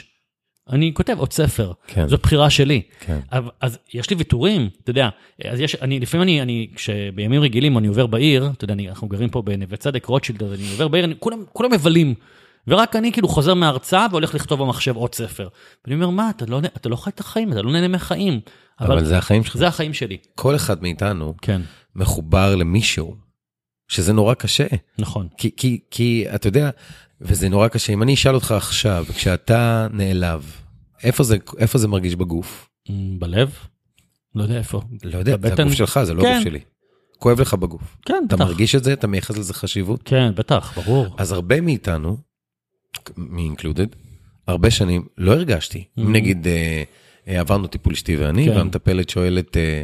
אני כותב עוד ספר, כן. זו בחירה שלי. כן. אבל, אז יש לי ויתורים, אתה יודע, אז יש, אני, לפעמים אני, אני, כשבימים רגילים אני עובר בעיר, אתה יודע, אני, אנחנו גרים פה בנווה צדק, רוטשילד, אז אני עובר בעיר, אני, כולם, כולם מבלים. ורק אני כאילו חוזר מההרצאה והולך לכתוב במחשב עוד ספר. ואני אומר, מה, אתה לא, אתה לא חי את החיים, אתה לא נהנה מהחיים. אבל זה החיים שלך. זה החיים שלי. כל אחד מאיתנו כן, מחובר למישהו, שזה נורא קשה. נכון. כי, כי, כי אתה יודע, וזה נורא קשה, אם אני אשאל אותך עכשיו, כשאתה נעלב, איפה זה, איפה זה מרגיש בגוף? מ, בלב? לא יודע איפה. לא יודע, זה בבטן? הגוף שלך, זה לא כן. הגוף שלי. כואב לך בגוף. כן, אתה בטח. מרגיש את זה? אתה מייחס לזה חשיבות? כן, בטח, ברור. אז הרבה מאיתנו, me included, הרבה שנים לא הרגשתי. Mhm. נגיד אה, אה, עברנו טיפול אשתי ואני, כן. והמטפלת שואלת, אה,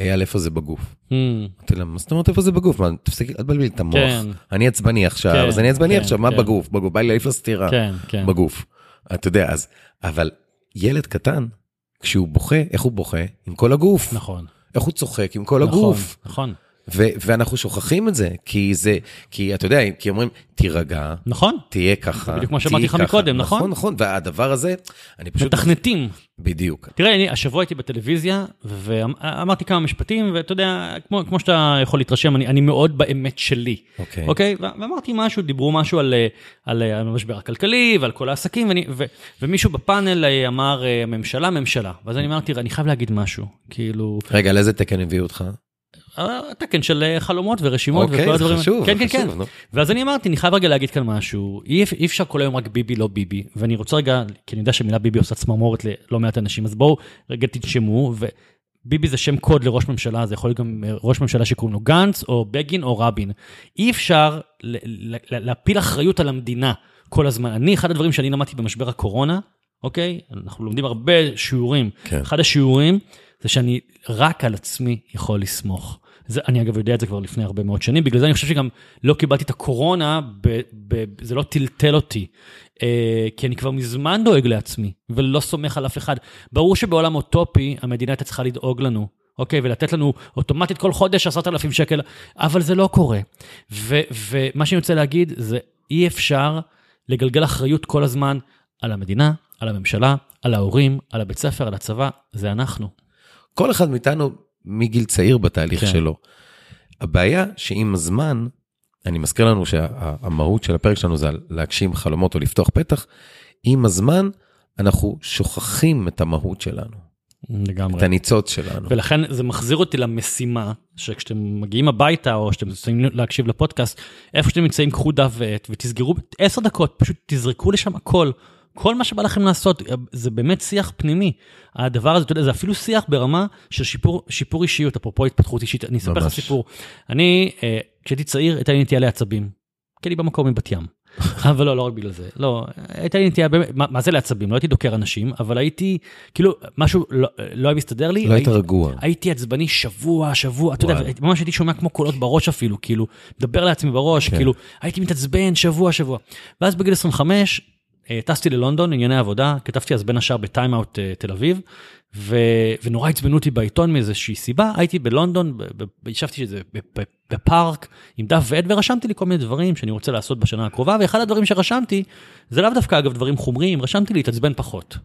אייל, איפה זה בגוף? מ, אמרתי לה, מה זאת אומרת איפה זה בגוף? מה, תפסיקי, אל תבלבלי את המוח. כן. אני עצבני עכשיו, כן, אז אני עצבני כן, עכשיו, מה. בגוף? בגוף, בא לי להעיף לה סטירה. כן, כן. בגוף. אתה יודע, אז, אבל ילד קטן, כשהוא בוכה, איך הוא בוכה? עם כל הגוף. נכון. איך הוא צוחק עם כל נכון, הגוף. נכון. ו- ואנחנו שוכחים את זה, כי זה, כי אתה יודע, כי אומרים, תירגע, נכון. תהיה ככה, בדיוק כמו תהיי שאמרתי לך ככה." מקודם, נכון? נכון, נכון, והדבר הזה, אני פשוט... מתכנתים. בדיוק. תראה, אני השבוע הייתי בטלוויזיה, ואמרתי כמה משפטים, ואתה יודע, כמו, כמו שאתה יכול להתרשם, אני, אני מאוד באמת שלי. אוקיי. אוקיי? ו- ואמרתי משהו, דיברו משהו על, אה, על המשבר הכלכלי ועל כל העסקים, ואני, ו, ומישהו בפאנל אה, אמר, אה, ממשלה, ממשלה. ואז אני אמרתי, אני חייב להגיד משהו. כאילו, רגע, לאיזה תקן הביאו אותך? התקן של אה, חלומות ורשימות אוקיי, וכל זה הדברים. חשוב, כן, זה כן, כן. חשוב, נו. ואז אני אמרתי, אני חייב רגע להגיד כאן משהו, אי, אי אפשר כל היום רק ביבי לא ביבי, ואני רוצה רגע, כי אני יודע שהמילה ביבי עושה צמרמורת ללא מעט אנשים, אז בואו רגע תנשמו, וביבי זה שם קוד לראש ממשלה, זה יכול להיות גם אה, ראש ממשלה שקוראים לו גנץ, או בגין, או רבין. אי אפשר להפיל אחריות על המדינה כל הזמן. אני, אחד הדברים שאני למדתי במשבר הקורונה, אוקיי? אנחנו לומדים הרבה שיעורים. כן. אחד השיעורים זה שאני רק על עצמי יכול לסמוך. זה, אני אגב יודע את זה כבר לפני הרבה מאוד שנים, בגלל זה אני חושב שגם לא קיבלתי את הקורונה, ב, ב, זה לא טלטל אותי. אה, כי אני כבר מזמן דואג לעצמי, ולא סומך על אף אחד. ברור שבעולם אוטופי המדינה הייתה צריכה לדאוג לנו. אוקיי, ולתת לנו אוטומטית כל חודש עשרת אלפים שקל, אבל זה לא קורה. ו, ומה שאני רוצה להגיד זה, אי אפשר לגלגל אחריות כל הזמן על המדינה, על הממשלה, על ההורים, על הבית ספר, על הצבא, זה אנחנו. כל אחד מאיתנו מגיל צעיר בתהליך כן. שלו. הבעיה שעם הזמן, אני מזכיר לנו שהמהות של הפרק שלנו זה להגשים חלומות או לפתוח פתח, עם הזמן אנחנו שוכחים את המהות שלנו, לגמרי. את הניצוץ שלנו. ולכן זה מחזיר אותי למשימה, שכשאתם מגיעים הביתה, או שאתם רוצים להקשיב לפודקאסט, איפה שאתם נמצאים, קחו דף ועט ותסגרו עשר דקות, פשוט תזרקו לשם הכל. כל מה שבא לכם לעשות, זה באמת שיח פנימי. הדבר הזה, אתה יודע, זה אפילו שיח ברמה של שיפור, שיפור אישיות, אפרופו התפתחות אישית. אני אספר לך. סיפור. אני, אה, כשהייתי צעיר הייתה לי נטייה לעצבים. כי אני במקור מבת ים. אבל לא, לא רק בגלל זה. לא, הייתה לי נטייה, באמת, מה, מה זה לעצבים? לא הייתי דוקר אנשים, אבל הייתי, כאילו, משהו לא, לא היה מסתדר לי. לא היית רגוע. הייתי עצבני שבוע, שבוע, אתה יודע. ממש הייתי שומע כמו קולות בראש אפילו, כאילו, מדבר לעצמי בראש, כן. כאילו, הייתי מתעצבן שבוע, שבוע. ואז בגיל 25, אה, טסתי ללונדון, ענייני עבודה, כתבתי אז בין השאר בטיים-אאוט אה, תל אביב, ו... ונורא עצבנו אותי בעיתון מאיזושהי סיבה, הייתי בלונדון, ישבתי שזה בפארק עם דף ועט ורשמתי לי כל מיני דברים שאני רוצה לעשות בשנה הקרובה, ואחד הדברים שרשמתי, זה לאו דווקא אגב דברים חומריים, רשמתי להתעצבן פחות.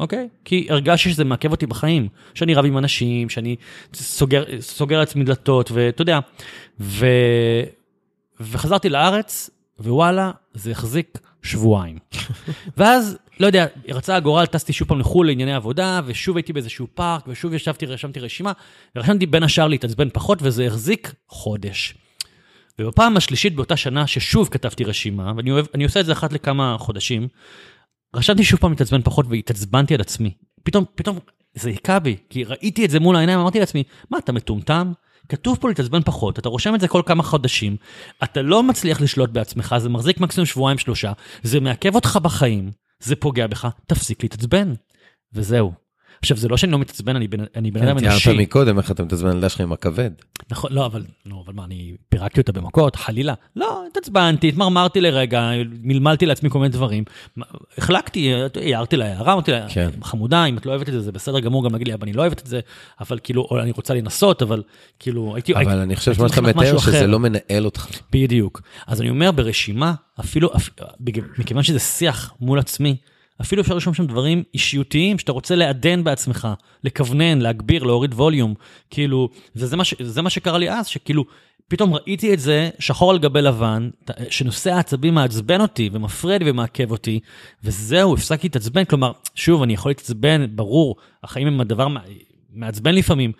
אוקיי? כי הרגשתי שזה מעכב אותי בחיים, שאני רב עם אנשים, שאני סוגר, סוגר לעצמי דלתות, ואתה יודע, ו... וחזרתי לארץ, ווואלה, זה החזיק שבועיים. ואז, לא יודע, רצה הגורל, טסתי שוב פעם לחו"ל לענייני עבודה, ושוב הייתי באיזשהו פארק, ושוב ישבתי, רשמתי רשימה, ורשמתי בין השאר להתעצבן פחות, וזה החזיק חודש. ובפעם השלישית באותה שנה, ששוב כתבתי רשימה, ואני אוהב, אני עושה את זה אחת לכמה חודשים, רשמתי שוב פעם להתעצבן פחות, והתעצבנתי על עצמי. פתאום, פתאום זה היכה בי, כי ראיתי את זה מול העיניים, אמרתי לעצמי, מה, אתה מטומטם? כתוב פה להתעצבן פחות, אתה רושם את זה כל כמה חודשים, אתה לא מצליח לשלוט בעצמך, זה מחזיק מקסימום שבועיים שלושה, זה מעכב אותך בחיים, זה פוגע בך, תפסיק להתעצבן. וזהו. עכשיו, זה לא שאני לא מתעצבן, אני בן, בן אדם כן, תיארת אנושי. מקודם איך אתה מתעצבן על הילדה שלך עם הכבד. נכון, לא, אבל, לא, אבל מה, אני פירקתי אותה במכות, חלילה. לא, התעצבנתי, התמרמרתי לרגע, מלמלתי לעצמי כל מיני דברים. החלקתי, הערתי לה הערה, אמרתי לה, כן. חמודה, אם את לא אוהבת את זה, זה בסדר גמור גם להגיד לי, אבל אני לא אוהבת את זה, אבל כאילו, או אני רוצה לנסות, אבל כאילו, הייתי... אבל הייתי, אני חושב שמה שאתה מתאר, שזה. לא מנהל אותך. בדיוק. אז אני אומר, ברשימה, אפילו, מכיוון שזה שיח מול עצמי, אפילו אפשר לרשום שם דברים אישיותיים שאתה רוצה לעדן בעצמך, לכוונן, להגביר, להוריד ווליום. כאילו, וזה מה, ש, זה מה שקרה לי אז, שכאילו, פתאום ראיתי את זה שחור על גבי לבן, שנושא העצבים מעצבן אותי ומפריע לי ומעכב אותי, וזהו, הפסקתי להתעצבן. כלומר, שוב, אני יכול להתעצבן, ברור, החיים הם הדבר מע- מעצבן לפעמים,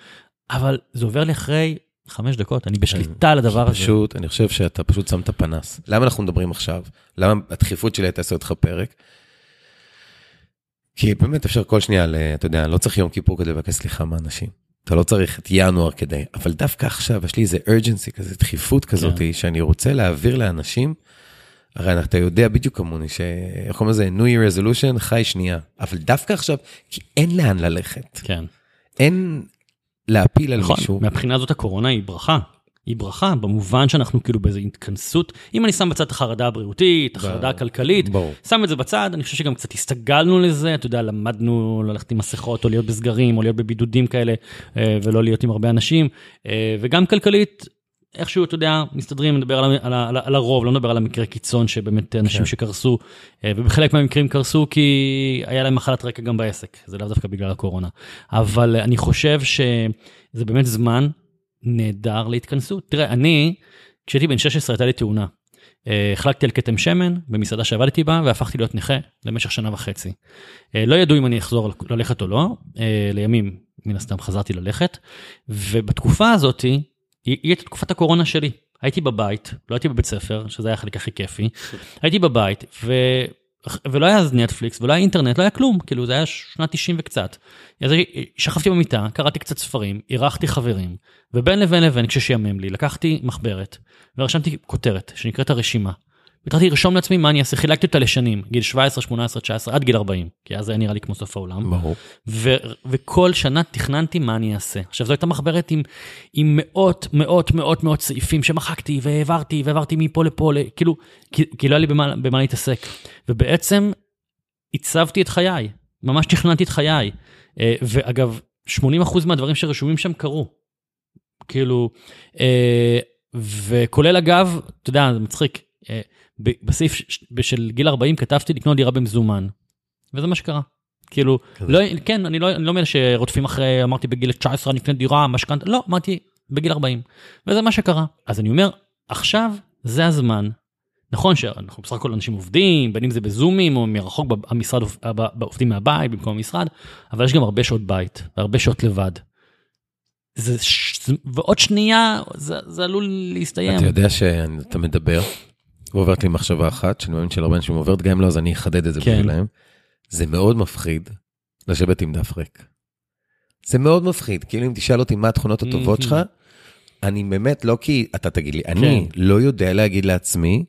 אבל זה עובר לי אחרי חמש דקות, אני בשליטה על הדבר הזה. פשוט, אני חושב שאתה פשוט שם את הפנס. למה אנחנו מדברים עכשיו? למה הדחיפות שלי הייתה לעשות לך פרק? כי באמת אפשר כל שנייה, ל- אתה יודע, לא צריך יום כיפור כדי לבקש סליחה מאנשים. אתה לא צריך את ינואר כדי, אבל דווקא עכשיו יש לי איזה urgency כזה, דחיפות כזאת, כן. שאני רוצה להעביר לאנשים, הרי אתה יודע בדיוק כמוני, שאיך קוראים לזה, New Year Resolution, חי שנייה. אבל דווקא עכשיו, כי אין לאן ללכת. כן. אין להפיל על נכון, מישהו. מהבחינה הזאת הקורונה היא ברכה. היא ברכה במובן שאנחנו כאילו באיזו התכנסות, אם אני שם בצד את החרדה הבריאותית, החרדה הכלכלית, ברור. שם את זה בצד, אני חושב שגם קצת הסתגלנו לזה, אתה יודע, למדנו ללכת עם מסכות, או להיות בסגרים, או להיות בבידודים כאלה, אה, ולא להיות עם הרבה אנשים, אה, וגם כלכלית, איכשהו, אתה יודע, מסתדרים, נדבר על, על, על, על הרוב, לא נדבר על המקרה קיצון שבאמת אנשים כן. שקרסו, אה, ובחלק מהמקרים קרסו כי היה להם מחלת רקע גם בעסק, זה לאו דווקא בגלל הקורונה. אבל אני חושב שזה באמת זמן נהדר להתכנסות. תראה, אני, כשהייתי בן 16 הייתה לי תאונה. אה, החלקתי על כתם שמן במסעדה שעבדתי בה והפכתי להיות נכה למשך שנה וחצי. אה, לא ידעו אם אני אחזור ללכת או לא, אה, לימים מן הסתם חזרתי ללכת, ובתקופה הזאתי, היא היא הייתה תקופת הקורונה שלי. הייתי בבית, לא הייתי בבית ספר, שזה היה החלק הכי כיפי, הייתי בבית, ו... ולא היה אז נטפליקס ולא היה אינטרנט, לא היה כלום, כאילו זה היה שנת 90 וקצת. אז שכבתי במיטה, קראתי קצת ספרים, אירחתי חברים, ובין לבין לבין כששיאמם לי, לקחתי מחברת ורשמתי כותרת שנקראת הרשימה. התחלתי לרשום לעצמי מה אני אעשה, חילקתי אותה לשנים, גיל 17, 18, 19, עד גיל 40, כי אז זה היה נראה לי כמו סוף העולם. ברור. ו- וכל שנה תכננתי מה אני אעשה. עכשיו זו הייתה מחברת עם, עם מאות מאות מאות מאות סעיפים שמחקתי והעברתי והעברתי מפה לפה, כאילו, כי, לא היה לי במה, במה להתעסק. ובעצם עיצבתי את חיי, ממש תכננתי את חיי. אה, ואגב, 80% מהדברים שרשומים שם קרו. כאילו, אה, וכולל אגב, אתה יודע, זה מצחיק, אה, בסעיף של גיל 40 כתבתי לקנות דירה במזומן. וזה מה שקרה. כאילו, כזה. לא, כן, אני לא, אני לא מאלה שרודפים אחרי, אמרתי בגיל 19 אני אקנה דירה, משכנתה, לא, אמרתי בגיל 40. וזה מה שקרה. אז אני אומר, עכשיו זה הזמן. נכון שאנחנו בסך הכל אנשים עובדים, בין אם זה בזומים או מרחוק, ב- המשרד עובד- ב- ב- עובדים מהבית במקום המשרד, אבל יש גם הרבה שעות בית והרבה שעות לבד. זה, ש- ועוד שנייה זה, זה עלול להסתיים. אתה יודע שאתה מדבר, ועוברת לי מחשבה אחת, שאני מאמין שלהרבה אנשים עוברת, גם אם לא, אז אני אחדד את זה כן. בשבילם. זה מאוד מפחיד לשבת עם דף ריק. זה מאוד מפחיד, כאילו אם תשאל אותי מה התכונות הטובות Mhm. שלך, אני באמת, לא כי אתה תגיד לי, אני כן. לא יודע להגיד לעצמי,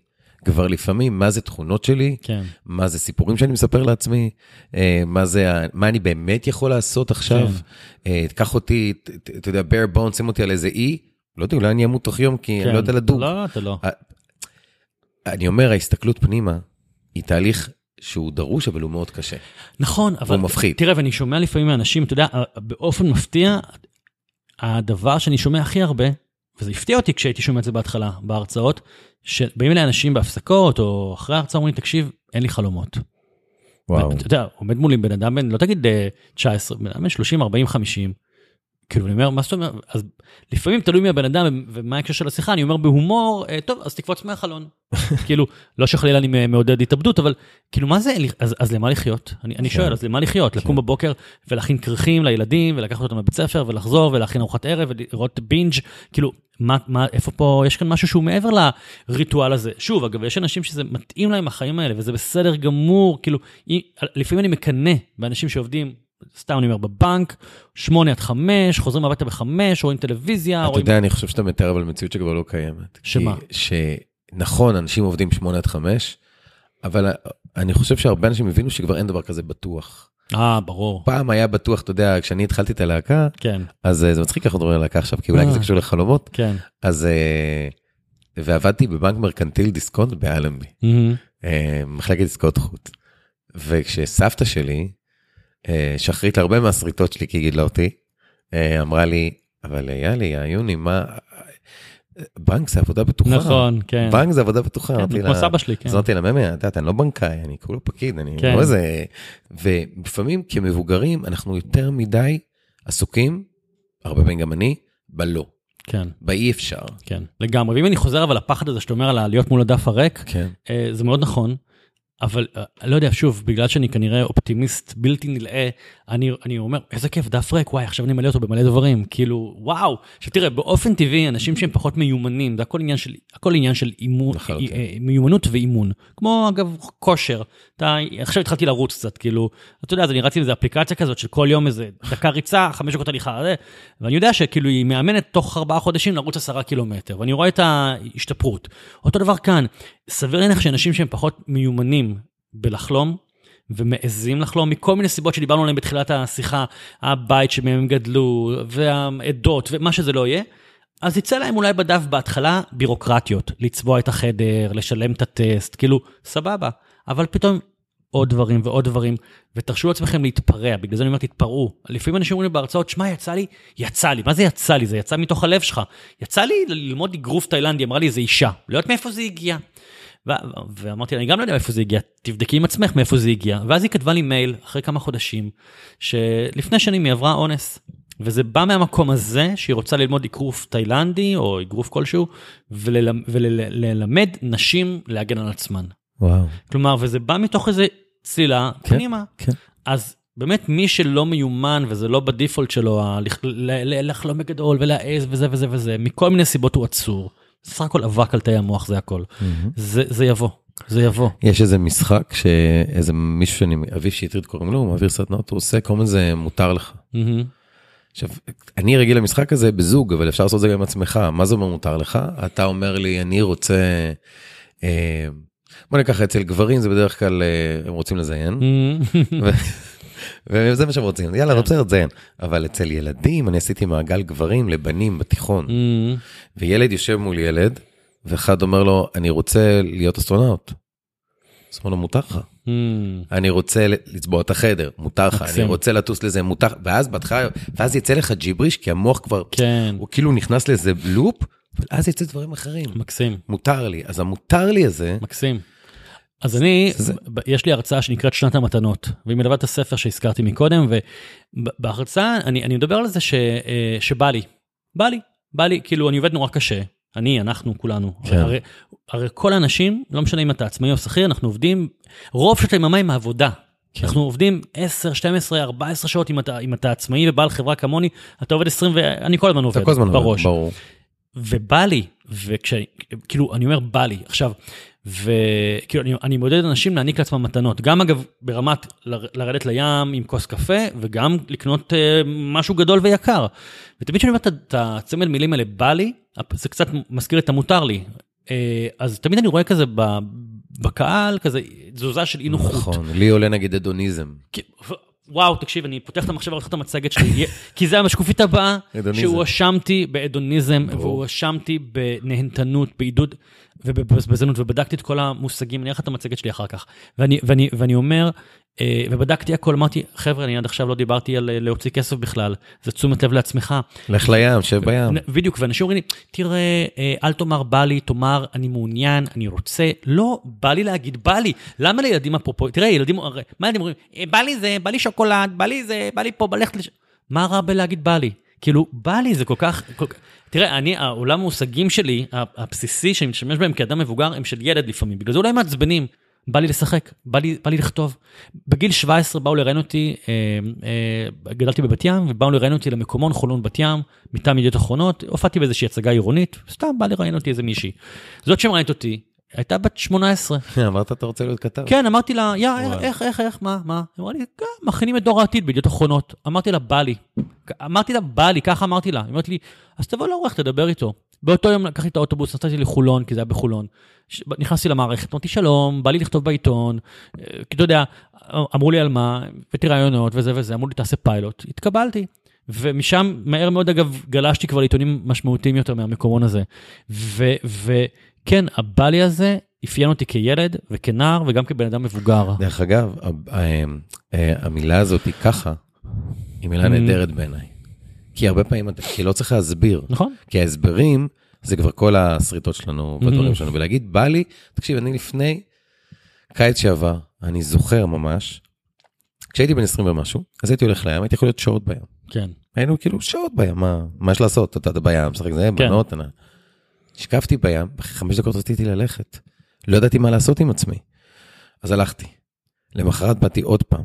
כבר לפעמים, מה זה תכונות שלי, כן. מה זה סיפורים שאני מספר לעצמי, אה, מה זה, מה אני באמת יכול לעשות עכשיו. אה, קח אותי, אתה יודע, bare bone, שים אותי על איזה אי, לא יודע, אולי אני אמות תוך יום, כי אני כן. לא יודע לדוג. לא, אתה לא. אני אומר, ההסתכלות פנימה היא תהליך שהוא דרוש, אבל הוא מאוד קשה. נכון, אבל... והוא מפחיד. תראה, ואני שומע לפעמים מאנשים, אתה יודע, באופן מפתיע, הדבר שאני שומע הכי הרבה, וזה הפתיע אותי כשהייתי שומע את זה בהתחלה, בהרצאות, שבאים אליי אנשים בהפסקות, או אחרי ההרצאה אומרים, תקשיב, אין לי חלומות. ואתה יודע, עומד מולי בן אדם בן, לא תגיד אה, 19, בן אדם בן 30, 40, 50. כאילו, אני אומר, מה זאת אומרת? אז לפעמים תלוי מי הבן אדם ומה ההקשר של השיחה, אני אומר בהומור, אה, טוב, אז תקפוץ מהחלון. כאילו, לא שחלילה אני מעודד התאבדות, אבל כאילו, מה זה, אז, אז למה לחיות? אני, אני שואל, אז למה לחיות? לקום בבוקר ולהכין כרכים לילדים, ולקחת אותם לבית ספר, ולחזור, ולהכין ארוחת ערב, ולראות בינג', כאילו, מה, מה, איפה פה, יש כאן משהו שהוא מעבר לריטואל הזה. שוב, אגב, יש אנשים שזה מתאים להם החיים האלה, וזה בסדר גמור, כאילו, אי- לפעמים אני מקנא באנשים שעובדים, סתם אני אומר, בבנק, שמונה עד חמש, חוזרים הביתה בחמש, רואים טלוויזיה, אתה רואים... יודע, אני חושב שאתה מתאר אבל מציאות שכבר לא קיימת. שמה? כי- שנכון, אנשים עובדים 8 עד 5, אבל אני חושב שהרבה אנשים הבינו שכבר אין דבר כזה בטוח. אה, ברור. פעם היה בטוח, אתה יודע, כשאני התחלתי את הלהקה, כן, אז אה, זה מצחיק איך אנחנו מדברים על להקה עכשיו, כי אולי אה. זה קשור לחלומות, כן. אז... אה, ועבדתי בבנק מרקנטיל דיסקונט באלנבי. אה, מחלקת עסקאות חוץ. וכשסבתא שלי, שחרית הרבה מהשריטות שלי כי היא גידלה אותי, אה, אמרה לי, אבל אה, יאלי, עיוני, מה... בנק זה עבודה בטוחה. נכון, כן. בנק זה עבודה בטוחה. כן, כמו סבא שלי, כן. אז אמרתי לה, ממי, את יודעת, אני לא בנקאי, אני כולו פקיד, אני כן. לא איזה... ולפעמים כמבוגרים אנחנו יותר מדי עסוקים, הרבה פעמים גם אני, בלא, כן, באי אפשר. כן, לגמרי. ואם אני חוזר אבל לפחד הזה שאתה אומר על להיות מול הדף הריק, כן. אה, זה מאוד נכון. אבל אה, לא יודע, שוב, בגלל שאני כנראה אופטימיסט בלתי נלאה, אני, אני אומר, איזה כיף, דף ריק, וואי, עכשיו אני מלא אותו במלא דברים, כאילו, וואו. עכשיו תראה, באופן טבעי, אנשים שהם פחות מיומנים, זה הכל עניין של, הכל עניין של אימון, לחלוטין. אה, מיומנות ואימון. כמו, אגב, כושר. אתה, עכשיו התחלתי לרוץ קצת, כאילו, אתה יודע, אז אני רצתי עם איזה אפליקציה כזאת של כל יום איזה דקה ריצה, חמש דקות הליכה, זה, ואני יודע שכאילו היא מאמנת תוך ארבעה חודשים לרוץ עשרה קילומטר, ואני רואה את ההשתפרות. אותו דבר כאן, סביר להניח שאנשים שהם פחות מיומנים בלחלום, ומעזים לחלום מכל מיני סיבות שדיברנו עליהן בתחילת השיחה, הבית שמהם הם גדלו, והעדות, ומה שזה לא יהיה, אז יצא להם אולי בדף בהתחלה בירוקרטיות, לצבוע את החדר, לשלם את הטסט, כאילו, סבבה. אבל פתאום עוד דברים ועוד דברים, ותרשו לעצמכם להתפרע, בגלל זה אני אומר תתפרעו. לפעמים אנשים אומרים לי בהרצאות, שמע, יצא לי, יצא לי, מה זה יצא לי? זה יצא מתוך הלב שלך. יצא לי ללמוד אגרוף תאילנדי, אמרה לי, זה אישה. לא יודעת מאיפה זה הגיע. ואמרתי לה, אני גם לא יודע מאיפה זה הגיע, תבדקי עם עצמך מאיפה זה הגיע. ואז היא כתבה לי מייל, אחרי כמה חודשים, שלפני שנים היא עברה אונס. וזה בא מהמקום הזה, שהיא רוצה ללמוד אגרוף תאילנדי, או אגרוף כלשהו, וללמד, נשים להגן על עצמן. וואו. כלומר, וזה בא מתוך איזה צלילה כן, פנימה. כן. אז באמת מי שלא מיומן וזה לא בדיפולט שלו, לחלום בגדול ולהעז וזה וזה וזה, מכל מיני סיבות הוא עצור. זה סך הכל אבק על תאי המוח זה הכל. זה, זה יבוא, זה יבוא. יש איזה משחק שאיזה מישהו שאני, אביב שטרית קוראים לו, הוא מעביר סדנות, הוא עושה, קוראים לזה מותר לך. מהמם. עכשיו, אני רגיל למשחק הזה בזוג, אבל אפשר לעשות את זה גם עם עצמך. מה זה אומר מותר לך? אתה אומר לי, אני רוצה... אה, בוא ניקח אצל גברים זה בדרך כלל אה, הם רוצים לזיין, מהמם. וזה מה שהם רוצים, יאללה, לא בסדר, תזיין. אבל אצל ילדים, אני עשיתי מעגל גברים לבנים בתיכון, מהמם. וילד יושב מול ילד, ואחד אומר לו, אני רוצה להיות אסטרונאוט. אז הוא אומר לו, מותר לך. מהמם. אני רוצה לצבוע את החדר, מותר לך. אני רוצה לטוס לזה, מותר, ואז בהתחלה, ואז יצא לך ג'יבריש, כי המוח כבר, כן, הוא כאילו נכנס לאיזה לופ, אבל אז יצא דברים אחרים. מקסים, מותר לי, אז המותר לי הזה, מקסים. אז אני, זה- יש לי הרצאה שנקראת שנת המתנות, והיא מלווה את הספר שהזכרתי מקודם, ובהרצאה אני, אני מדבר על זה ש, אה, שבא לי, בא לי, בא לי, כאילו אני עובד נורא קשה, אני, אנחנו, כולנו. כן. הרי, הרי כל האנשים, לא משנה אם אתה עצמאי או שכיר, אנחנו עובדים רוב שעות היממה עם העבודה. כן. אנחנו עובדים 10, 12, 14 שעות אם אתה, אם אתה עצמאי ובעל חברה כמוני, אתה עובד 20 ו... אני כל הזמן עובד, כל הזמן עובד, בראש. ברור. ובא לי, וכשכאילו, אני אומר בא לי. עכשיו, וכאילו, אני, אני מעודד אנשים להעניק לעצמם מתנות. גם אגב, ברמת ל, לרדת לים עם כוס קפה, וגם לקנות uh, משהו גדול ויקר. ותמיד כשאני אומר את הצמד מילים האלה, בא לי, זה קצת מזכיר את המותר לי. Uh, אז תמיד אני רואה כזה ב, בקהל, כזה תזוזה של אי נוחות. נכון, לי עולה נגיד אדוניזם. וואו, תקשיב, אני פותח את המחשב ועורך את המצגת שלי, כי זה המשקופית הבאה, שהואשמתי באדוניזם, והואשמתי בנהנתנות, בעידוד ובבזבזנות, ובדקתי את כל המושגים, אני אראה לך את המצגת שלי אחר כך. ואני, ואני, ואני אומר, אה, ובדקתי הכל, אמרתי, חבר'ה, אני עד עכשיו לא דיברתי על אה, להוציא כסף בכלל, זה תשומת לב לעצמך. לך לים, שב בים. בדיוק, ואנשים אומרים לי, תראה, אה, אל תאמר בא לי, תאמר אני מעוניין, אני רוצה. לא, בא לי להגיד בא לי. למה לילדים אפרופו, תראה, ילדים, מה ילדים אומרים? בא לי זה, בא לי שוקולד, בא לי זה, בא לי פה, בלכת לש... מה רע בלהגיד בא לי? כאילו, בא לי, זה כל כך... כל... תראה, אני, העולם המושגים שלי, הבסיסי, שאני משתמש בהם כאדם מבוגר, הם של ילד לפעמים. בגלל זה אולי מעצבנים. בא לי לשחק, בא לי, בא לי לכתוב. בגיל 17 באו לראיין אותי, אה, אה, גדלתי בבת ים, ובאו לראיין אותי למקומון חולון בת ים, מטעם ידיעות אחרונות, הופעתי באיזושהי הצגה עירונית, סתם בא לראיין אותי איזה מישהי. זאת שמראיינת אותי, הייתה בת 18. אמרת אתה רוצה להיות כתב. כן, אמרתי לה, יא, איך, איך, איך, מה, מה? היא אמרה לי, כן, מכינים את דור העתיד בידיעות אחרונות. אמרתי לה, בא לי. אמרתי לה, בא לי, ככה אמרתי לה. היא אמרת לי, אז תבוא לעורך, תדבר איתו. באותו יום לקחתי את האוטובוס, נסעתי לחולון, כי זה היה בחולון. נכנסתי למערכת, אמרתי שלום, בא לי לכתוב בעיתון, אה, כי אתה יודע, אמרו לי על מה, הבאתי רעיונות וזה וזה, אמרו לי תעשה פיילוט, התקבלתי. ומשם מהר מאוד אגב גלשתי כבר לעיתונים משמעותיים יותר מהמקומון הזה. וכן, הבא לי הזה אפיין אותי כילד וכנער וגם כבן אדם מבוגר. דרך אגב, אה, אה, המילה הזאת היא ככה, היא מילה. נהדרת בעיניי. כי הרבה פעמים אתה כי לא צריך להסביר. נכון. כי ההסברים זה כבר כל השריטות שלנו והדברים שלנו, ולהגיד, בא לי, תקשיב, אני לפני קיץ שעבר, אני זוכר ממש, כשהייתי בן 20 ומשהו, אז הייתי הולך לים, הייתי יכול להיות שעות בים. כן. היינו כאילו שעות בים, מה, מה יש לעשות? אתה בים, משחק זה, כן. בנות, השקפתי בים, אחרי חמש דקות רציתי ללכת. לא ידעתי מה לעשות עם עצמי. אז הלכתי. למחרת באתי עוד פעם.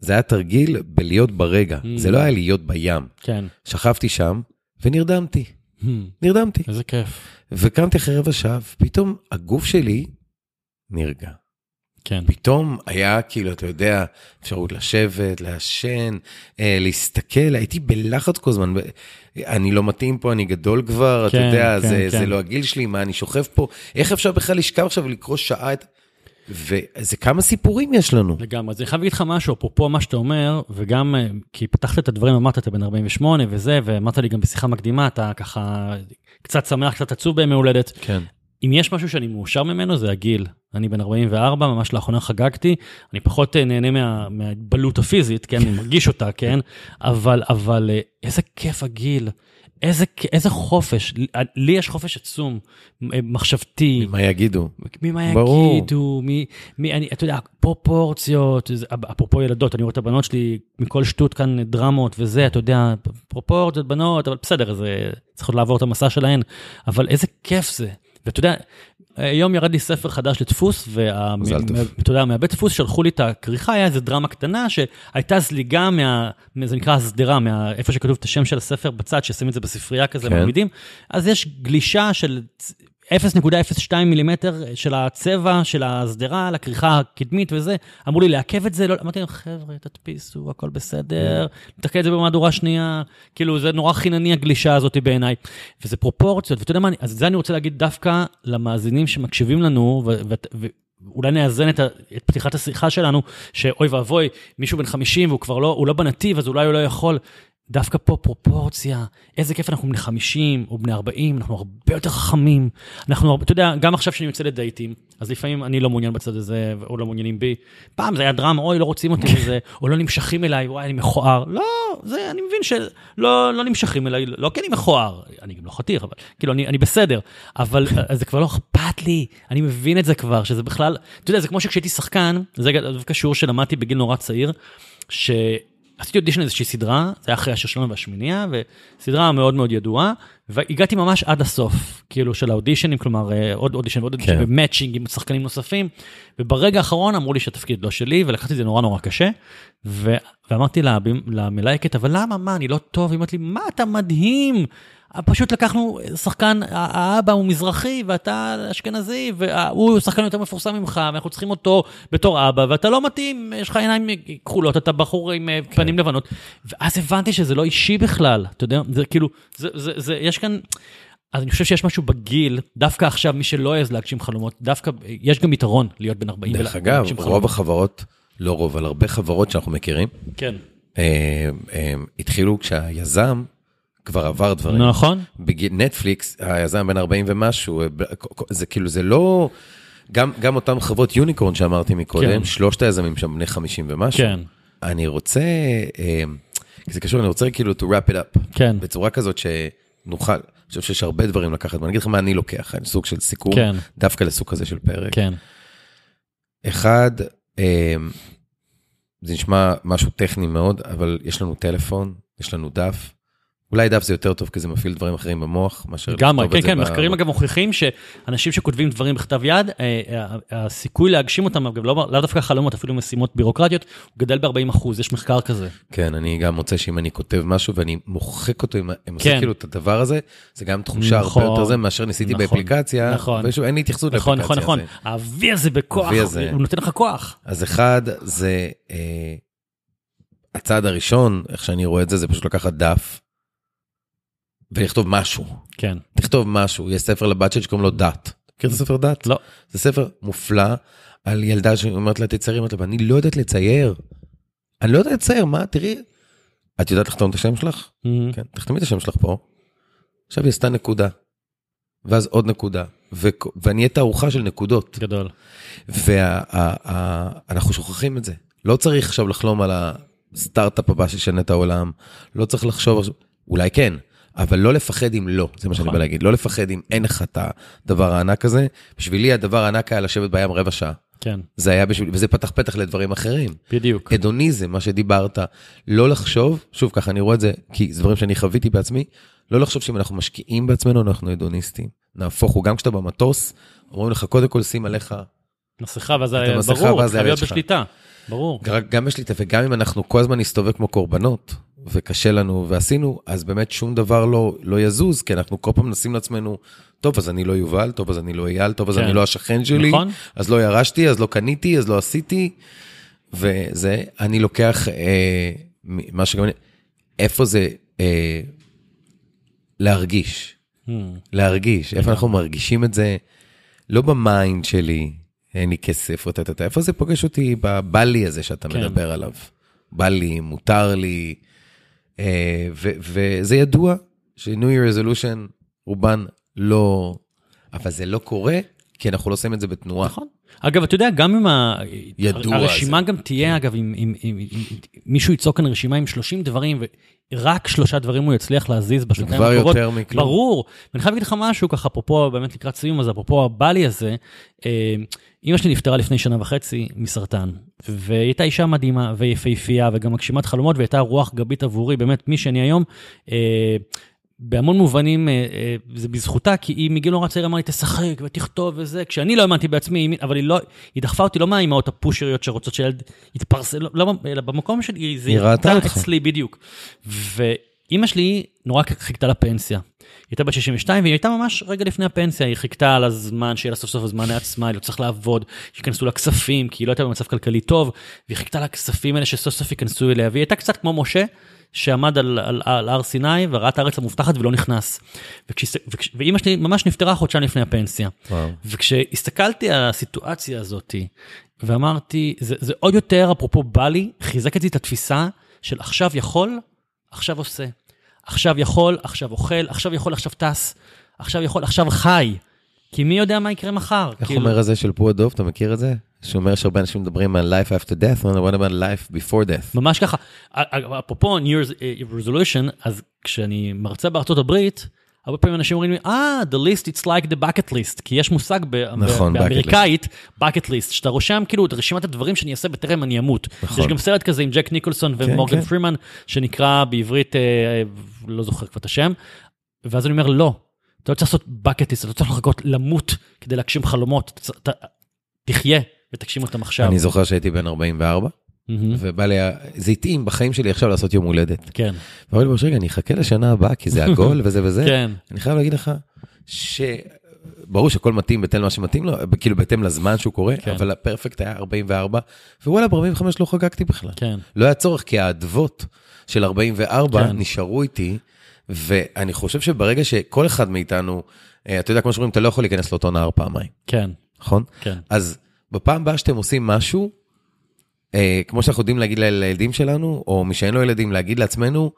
זה היה תרגיל בלהיות ברגע, mm. זה לא היה להיות בים. כן. שכבתי שם ונרדמתי. Hmm. נרדמתי. איזה כיף. וקמתי אחרי רבע שעה, ופתאום הגוף שלי נרגע. כן. פתאום היה כאילו, אתה יודע, אפשרות לשבת, לעשן, אה, להסתכל, הייתי בלחץ כל הזמן. אני לא מתאים פה, אני גדול כבר, כן, אתה יודע, כן, זה, כן. זה לא הגיל שלי, מה אני שוכב פה, איך אפשר בכלל לשכב עכשיו ולקרוא שעה את... וזה כמה סיפורים יש לנו. לגמרי, אז אני חייב להגיד לך משהו, אפרופו מה שאתה אומר, וגם אה, כי פתחת את הדברים, אמרת, אתה בן 48 וזה, ואמרת לי גם בשיחה מקדימה, אתה ככה קצת שמח, קצת עצוב בימי הולדת. כן. אם יש משהו שאני מאושר ממנו, זה הגיל. אני בן 44, ממש לאחרונה חגגתי, אני פחות אה, נהנה מה, מההתבלות הפיזית, כן, אני מרגיש אותה, כן, אבל, אבל אה, איזה כיף הגיל. איזה, איזה חופש, לי יש חופש עצום, מחשבתי. ממה יגידו. ממה. יגידו, מי, מי, אני, אתה יודע, פרופורציות, אפרופו ילדות, אני רואה את הבנות שלי, מכל שטות כאן דרמות וזה, אתה יודע, פרופורציות, בנות, אבל בסדר, זה צריכות לעבור את המסע שלהן, אבל איזה כיף זה. ואתה יודע, היום ירד לי ספר חדש לדפוס, ואתה יודע, מהבית דפוס שלחו לי את הכריכה, היה איזה דרמה קטנה שהייתה זליגה מה... זה נקרא הסדרה, מאיפה שכתוב את השם של הספר בצד, שישים את זה בספרייה כזה, כן. מעמידים. אז יש גלישה של 0.02 מילימטר של הצבע של השדרה לכריכה הקדמית וזה, אמרו לי לעכב את זה, לא, אמרתי להם, חבר'ה, תדפיסו, הכל בסדר, נתקן את זה במהדורה שנייה, כאילו זה נורא חינני הגלישה הזאת בעיניי. וזה פרופורציות, ואתה יודע מה, אז זה אני רוצה להגיד דווקא למאזינים שמקשיבים לנו, ואולי נאזן את, את פתיחת השיחה שלנו, שאוי ואבוי, מישהו בן 50 והוא כבר לא, הוא לא בנתיב, אז אולי הוא לא יכול. דווקא פה פרופורציה, איזה כיף אנחנו בני 50 או בני 40, אנחנו הרבה יותר חכמים. אנחנו, אתה יודע, גם עכשיו שאני יוצא לדייטים, אז לפעמים אני לא מעוניין בצד הזה, או לא מעוניינים בי. פעם זה היה דרמה, אוי, לא רוצים אותי וזה, או לא נמשכים אליי, וואי, אני מכוער. לא, זה, אני מבין שלא לא נמשכים אליי, לא כי אני מכוער, אני גם לא חתיך, אבל כאילו, אני, אני בסדר. אבל זה כבר לא אכפת לי, אני מבין את זה כבר, שזה בכלל, אתה יודע, זה כמו שכשהייתי שחקן, זה דווקא שיעור שלמדתי בגיל נורא צעיר, ש... עשיתי אודישן איזושהי סדרה, זה היה אחרי השלנו והשמינייה, וסדרה מאוד מאוד ידועה, והגעתי ממש עד הסוף, כאילו של האודישנים, כלומר אה, עוד אודישן ועוד אודישן, כן. ומאצ'ינג עם שחקנים נוספים, וברגע האחרון אמרו לי שהתפקיד לא שלי, ולקחתי את זה נורא נורא קשה, ו... ואמרתי לה, למלייקת, אבל למה, מה, אני לא טוב? היא אמרת לי, מה, אתה מדהים, פשוט לקחנו שחקן, האבא הוא מזרחי ואתה אשכנזי, והוא שחקן יותר מפורסם ממך, ואנחנו צריכים אותו בתור אבא, ואתה לא מתאים, יש לך עיניים כחולות, אתה בחור עם כן. פנים לבנות. ואז הבנתי שזה לא אישי בכלל, אתה יודע, זה כאילו, זה, זה, זה, יש כאן... אז אני חושב שיש משהו בגיל, דווקא עכשיו, מי שלא העז להגשים חלומות, דווקא יש גם יתרון להיות בן 40 דרך אגב, רוב חלומות. החברות, לא רוב, אבל הרבה חברות שאנחנו מכירים, כן. אה, אה, התחילו כשהיזם כבר עבר דברים. נכון. בגיל נטפליקס, היזם בן 40 ומשהו, אה, זה כאילו, זה לא... גם, גם אותם חברות יוניקורן שאמרתי מקודם, כן. שלושת היזמים שם בני 50 ומשהו. כן. אני רוצה, אה, זה קשור, אני רוצה כאילו to wrap it up. כן. בצורה כזאת שנוכל, אני חושב שיש הרבה דברים לקחת, ואני אגיד לך מה אני לוקח, אני סוג של סיכום, כן. דווקא לסוג כזה של פרק. כן. אחד, אה, זה נשמע משהו טכני מאוד, אבל יש לנו טלפון, יש לנו דף, אולי דף זה יותר טוב כי זה מפעיל דברים אחרים במוח מאשר... לגמרי, כן, כן, מחקרים אגב מוכיחים שאנשים שכותבים דברים בכתב יד, אה, אה, הסיכוי להגשים אותם, אגב, לאו לא דווקא חלומות, אפילו משימות בירוקרטיות, הוא גדל ב-40 אחוז, יש מחקר כזה. כן, אני גם מוצא שאם אני כותב משהו ואני מוחק אותו, אם אני עושה כן. כאילו את הדבר הזה, זה גם תחושה הרבה נכון, יותר זה מאשר ניסיתי נכון, באפליקציה, נכון, אין לי התייחסות לאפליקציה. נכון, נכון, נכון, האבי הזה בכוח, הוא נותן לך כוח. אז אחד, זה... אה, הצעד הראשון, איך שאני רואה את זה, זה פשוט לקחת דף, ולכתוב משהו. כן. תכתוב משהו, יש ספר לבת שלי שקוראים לו דת. מכיר את הספר דת? לא. זה ספר מופלא על ילדה שאומרת לה תציירי, אומרת לה, אני לא יודעת לצייר. אני לא יודעת לצייר, מה, תראי. את יודעת לכתוב את השם שלך? Mm-hmm. כן, תחתמי את השם שלך פה. עכשיו היא עשתה נקודה. ואז עוד נקודה. ו- ואני אהיה תערוכה של נקודות. גדול. ואנחנו שוכחים את זה. לא צריך עכשיו לחלום על הסטארט-אפ הבא שישנה את העולם. לא צריך לחשוב, אולי כן, אבל לא לפחד אם לא, זה מה שאני נכון. בא להגיד, לא לפחד אם אין לך את הדבר הענק הזה. בשבילי הדבר הענק היה לשבת בים רבע שעה. כן. זה היה בשבילי, וזה פתח פתח לדברים אחרים. בדיוק. הדוניזם, מה שדיברת, לא לחשוב, שוב ככה אני רואה את זה, כי זה דברים שאני חוויתי בעצמי, לא לחשוב שאם אנחנו משקיעים בעצמנו, אנחנו הדוניסטים. נהפוך הוא, גם כשאתה במטוס, אומרים לך, קודם כל שים עליך... מסכה, ואז ברור, חייב להיות בשליטה, ברור. גם בשליטה, וגם אם אנחנו כל הזמן נסתובב כמו קורבנות, וקשה לנו ועשינו, אז באמת שום דבר לא, לא יזוז, כי אנחנו כל פעם נשים לעצמנו, טוב, אז אני לא יובל, טוב, אז אני לא אייל, טוב, אז כן. אני לא השכן שלי, נכון. אז לא ירשתי, אז לא קניתי, אז לא עשיתי, וזה, אני לוקח, אה, מה שגם, איפה זה אה, להרגיש, hmm. להרגיש, איפה אנחנו מרגישים את זה, לא ב mind שלי, אין לי כסף, או איפה זה פוגש אותי בבא לי הזה שאתה כן. מדבר עליו. בא לי, מותר לי, וזה ידוע ש-New Year Resolution רובן לא, אבל זה לא קורה, כי אנחנו לא עושים את זה בתנועה. נכון. אגב, אתה יודע, גם אם ה... ידוע הרשימה זה. גם תהיה, אגב, אם, אם, אם, אם מישהו ייצור כאן רשימה עם 30 דברים, ורק שלושה דברים הוא יצליח להזיז בשנתיים הקרובות. כבר יותר מכלום. ברור. ואני חייב להגיד לך משהו, ככה, אפרופו, באמת לקראת סיום, אז אפרופו הבלי הזה, אה, אמא שלי נפטרה לפני שנה וחצי מסרטן, והיא הייתה אישה מדהימה ויפהפייה וגם מגשימת חלומות, והייתה רוח גבית עבורי, באמת, מי שאני היום. אה, בהמון מובנים אה, אה, זה בזכותה, כי היא מגיל נורא צעיר אמרה לי, תשחק ותכתוב וזה, כשאני לא האמנתי בעצמי, אבל היא לא, היא דחפה אותי לא מהאימהות הפושריות שרוצות שילד יתפרסם, לא, לא, אלא במקום שלי, זה ירדה אצלי בדיוק. ואימא שלי נורא חיכתה לפנסיה. הייתה בת 62 והיא הייתה ממש רגע לפני הפנסיה, היא חיכתה על הזמן שיהיה לה סוף סוף הזמן לעצמה, היא לא צריך לעבוד, שייכנסו לה כספים, כי היא לא הייתה במצב כלכלי טוב, והיא חיכתה לכספים האלה שסוף סוף ייכנסו אליה, והיא הייתה קצת כמו משה, שעמד על, על, על הר סיני וראה את הארץ המובטחת ולא נכנס. וכש, וכש, ואימא שלי ממש נפטרה חודשיים לפני הפנסיה. וואו. וכשהסתכלתי על הסיטואציה הזאתי, ואמרתי, זה, זה עוד יותר, אפרופו בא לי, חיזק את התפיסה של עכשיו יכול, עכשיו עושה. עכשיו יכול, עכשיו אוכל, עכשיו יכול, עכשיו טס, עכשיו יכול, עכשיו חי. כי מי יודע מה יקרה מחר. איך כאילו... אומר הזה של פועדוב, אתה מכיר את זה? שאומר שהרבה אנשים מדברים על life after death, what about life before death? ממש ככה. אפרופו New Year's resolution, אז כשאני מרצה בארצות הברית, הרבה פעמים אנשים אומרים לי, אה, the list it's like the bucket list, כי יש מושג נכון, באמריקאית, bucket list, שאתה רושם כאילו את רשימת הדברים שאני אעשה בטרם אני אמות. נכון. יש גם סרט כזה עם ג'ק ניקולסון כן, ומורגן כן. פרימן, שנקרא בעברית, אה, לא זוכר כבר את השם, ואז אני אומר, לא, אתה לא צריך לעשות bucket list, אתה לא צריך לחכות למות כדי להגשים חלומות, אתה, תחיה ותגשים אותם עכשיו. אני זוכר שהייתי בן 44, מהמם. ובא לי, זה התאים בחיים שלי עכשיו לעשות יום הולדת. כן, ואמרתי לו, רגע, אני אחכה לשנה הבאה, כי זה עגול וזה וזה. כן, אני חייב להגיד לך, שברור שהכל מתאים בהתאם למה שמתאים לו, כאילו בהתאם לזמן שהוא קורה, כן. אבל הפרפקט היה 44, ווואלה, ב-45 לא חגגתי בכלל. כן. לא היה צורך, כי האדוות של 44 כן. נשארו איתי, ואני חושב שברגע שכל אחד מאיתנו, אה, אתה יודע, כמו שאומרים, אתה לא יכול להיכנס לאותו נהר פעמיים, כן, נכון? כן. אז בפעם הבאה שאתם עושים משהו, אה, כמו שאנחנו יודעים להגיד לילדים שלנו, או מי שאין לו ילדים, להגיד לעצמנו,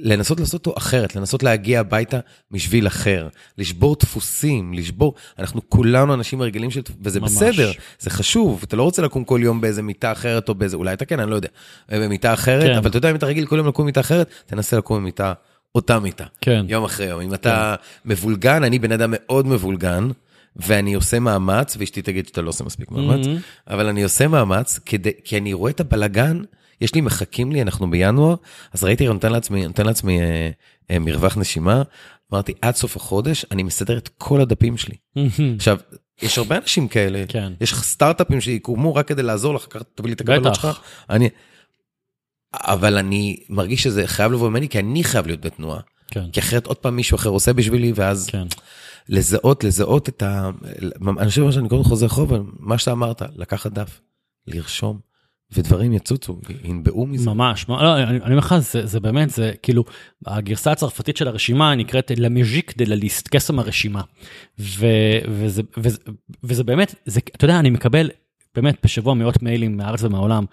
לנסות לעשות אותו אחרת, לנסות להגיע הביתה משביל אחר, לשבור דפוסים, לשבור, אנחנו כולנו אנשים רגילים של, וזה ממש. בסדר, זה חשוב, אתה לא רוצה לקום כל יום באיזה מיטה אחרת או באיזה, אולי אתה כן, אני לא יודע, אה, במיטה אחרת, כן. אבל אתה יודע, אם אתה רגיל כל יום לקום במיטה אחרת, תנסה לקום במיטה, אותה מיטה, כן. יום אחרי יום. אם אתה מבולגן, אני בן אדם מאוד מבולגן, ואני עושה מאמץ, ואשתי תגיד שאתה לא עושה מספיק מאמץ, Mhm. אבל אני עושה מאמץ, כדי, כי אני רואה את הבלגן, יש לי, מחכים לי, אנחנו בינואר, אז ראיתי, נותן לעצמי, נותן לעצמי אה, אה, מרווח נשימה, אמרתי, עד סוף החודש, אני מסדר את כל הדפים שלי. עכשיו, יש הרבה אנשים כאלה, כן. יש לך סטארט-אפים שיקומו רק כדי לעזור לך, תביא לי את הקבלות. שלך. אני, אבל אני מרגיש שזה חייב לבוא ממני, כי אני חייב להיות בתנועה. כן, כי אחרת עוד פעם מישהו אחר עושה בשבילי, ואז כן, לזהות, לזהות את ה... אני חושב שאני קודם חוזר חוב, מה שאתה אמרת, לקחת דף, לרשום, ודברים יצוצו, ינבעו מזה. ממש, לא, אני אומר לך, זה זה באמת, זה כאילו, הגרסה הצרפתית של הרשימה נקראת La Musique de la Liste, קסם הרשימה. ו- וזה- וזה- וזה באמת, זה- אתה יודע, אני מקבל באמת בשבוע מאות מיילים מהארץ ומהעולם,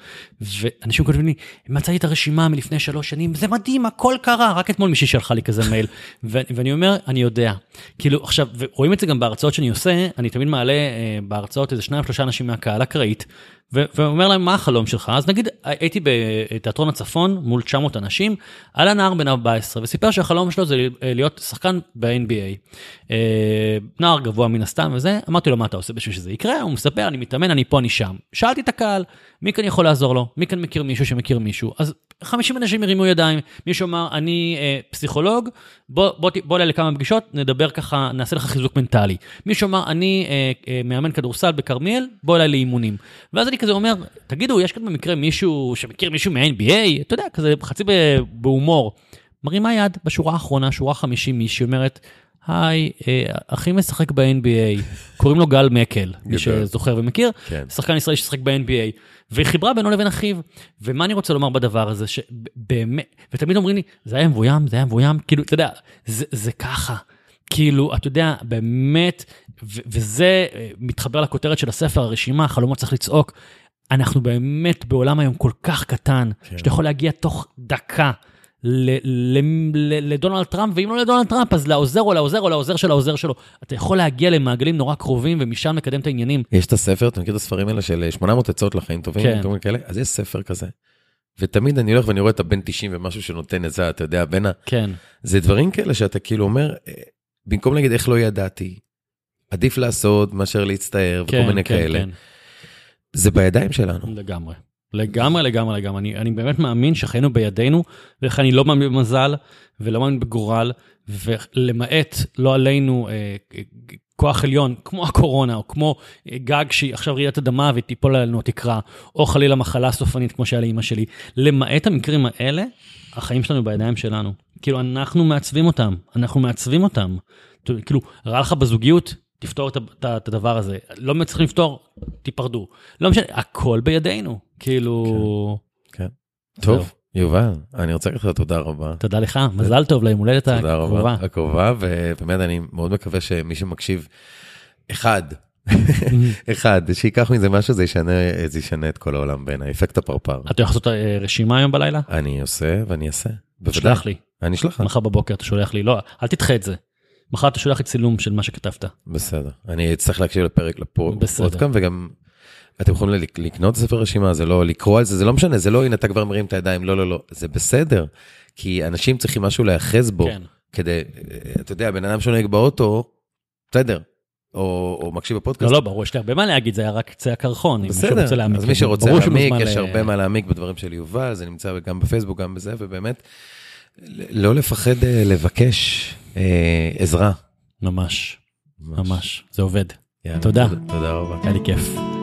ואנשים כותבים לי, מצאתי את הרשימה מלפני שלוש שנים, זה מדהים, הכל קרה, רק אתמול מישהי שלחה לי כזה מייל. ו- ואני אומר, אני יודע. כאילו, עכשיו, ורואים את זה גם בהרצאות שאני עושה, אני תמיד מעלה אה, בהרצאות איזה שניים שלושה אנשים מהקהל אקראית, ואומר להם, מה החלום שלך? אז נגיד, הייתי בתיאטרון הצפון מול 900 אנשים, עלה נער בן 14, וסיפר שהחלום שלו זה להיות שחקן ב-NBA. אה, נער גבוה מן הסתם וזה, אמרתי לו, מה אתה עושה בשביל שזה יקרה? הוא מספר, אני מתאמן, אני פה, אני שם. שאלתי את הקהל, מי כאן יכול לעזור לו? מי כאן מכיר מישהו שמכיר מישהו? אז 50 אנשים הרימו ידיים, מישהו אמר, אני אה, פסיכולוג, בוא, בוא, בוא לכמה פגישות, נדבר ככה, נעשה לך חיזוק מנטלי. מישהו אמר, אני אה, אה, מאמן כדורסל בכרמיאל, בוא אליי לאימונים. ואז אני כזה אומר, תגידו, יש כאן במקרה מישהו שמכיר מישהו מ-NBA? אתה יודע, כזה חצי בהומור. מרימה יד בשורה האחרונה, שורה 50 מישהי אומרת, היי, אה, אחי משחק ב-NBA, קוראים לו גל מקל, מי. שזוכר ומכיר, כן. שחקן ישראלי ששיחק ב-NBA, והיא חיברה בינו לבין אחיו. ומה אני רוצה לומר בדבר הזה, שבאמת, ותמיד אומרים לי, זה היה מבוים, זה היה מבוים, כאילו, אתה יודע, זה, זה ככה. כאילו, אתה יודע, באמת, ו- וזה אה, מתחבר לכותרת של הספר, הרשימה, חלומות צריך לצעוק. אנחנו באמת בעולם היום כל כך קטן, כן. שאתה יכול להגיע תוך דקה לדונלד טראמפ, ואם לא לדונלד טראמפ, אז לעוזר או לעוזר או לעוזר של העוזר שלו. אתה יכול להגיע למעגלים נורא קרובים, ומשם לקדם את העניינים. יש את הספר, אתה מכיר את הספרים האלה של 800 עצות לחיים טובים? כן. כאלה? אז יש ספר כזה. ותמיד אני הולך ואני רואה את הבן 90 ומשהו שנותן זה, אתה יודע, בין ה... כן, זה דברים כאלה שאתה כאילו אומר, אה, במקום להגיד איך לא ידעתי, עדיף לעשות מאשר להצטער וכל כן, מיני כן, כאלה. כן. זה בידיים שלנו. לגמרי. לגמרי, לגמרי, לגמרי. אני, אני באמת מאמין שחיינו בידינו, ולכן אני לא מאמין במזל, ולא מאמין בגורל, ולמעט, לא עלינו, אה, כוח עליון, כמו הקורונה, או כמו אה, גג שהיא עכשיו רעידת אדמה ותיפול עלינו התקרה, או חלילה מחלה סופנית כמו שהיה לאימא שלי. למעט המקרים האלה, החיים שלנו בידיים שלנו. כאילו, אנחנו מעצבים אותם, אנחנו מעצבים אותם. כאילו, רע לך בזוגיות, תפתור את הדבר הזה. לא מצליחים לפתור, תיפרדו. לא משנה, הכל בידינו. כאילו... כן. זהו. טוב, יובל, אני רוצה להגיד לך תודה רבה. תודה לך, מזל טוב ליום הולדת תודה הקרובה. רבה. הקרובה, ובאמת אני מאוד מקווה שמי שמקשיב, אחד, אחד, שייקח מזה משהו, זה ישנה, זה ישנה את כל העולם בעיניי, אפקט הפרפר. אתה יכול לעשות אה, רשימה היום בלילה? אני עושה ואני אעשה. בוודאי. שלח לי, אני אשלח לך. מחר בבוקר אתה שולח לי, לא, אל תדחה את זה. מחר אתה שולח לי צילום של מה שכתבת. בסדר. אני אצטרך להקשיב לפרק בסדר. לפודקאם, וגם אתם יכולים לק- לקנות ספר רשימה, זה לא לקרוא על זה, זה לא משנה, זה לא הנה אתה כבר מרים את הידיים, לא, לא, לא, זה בסדר. כי אנשים צריכים משהו להיאחז בו, כן. כדי, אתה יודע, בן אדם שנוהג באוטו, בסדר, או, או מקשיב בפודקאסט, לא, לא, ברור, יש לי הרבה מה להגיד, זה היה רק קצה הקרחון. בסדר, רוצה להעמיק. אז מי שרוצה להעמיק, יש ל- הרבה מה להעמיק בדברים של יובל, זה נמצא גם בפייסבוק, גם בזה, ובאמת, לא לפחד אה, לבקש אה, עזרה. ממש, ממש, זה עובד. יאללה, תודה. תודה רבה. היה לי כיף.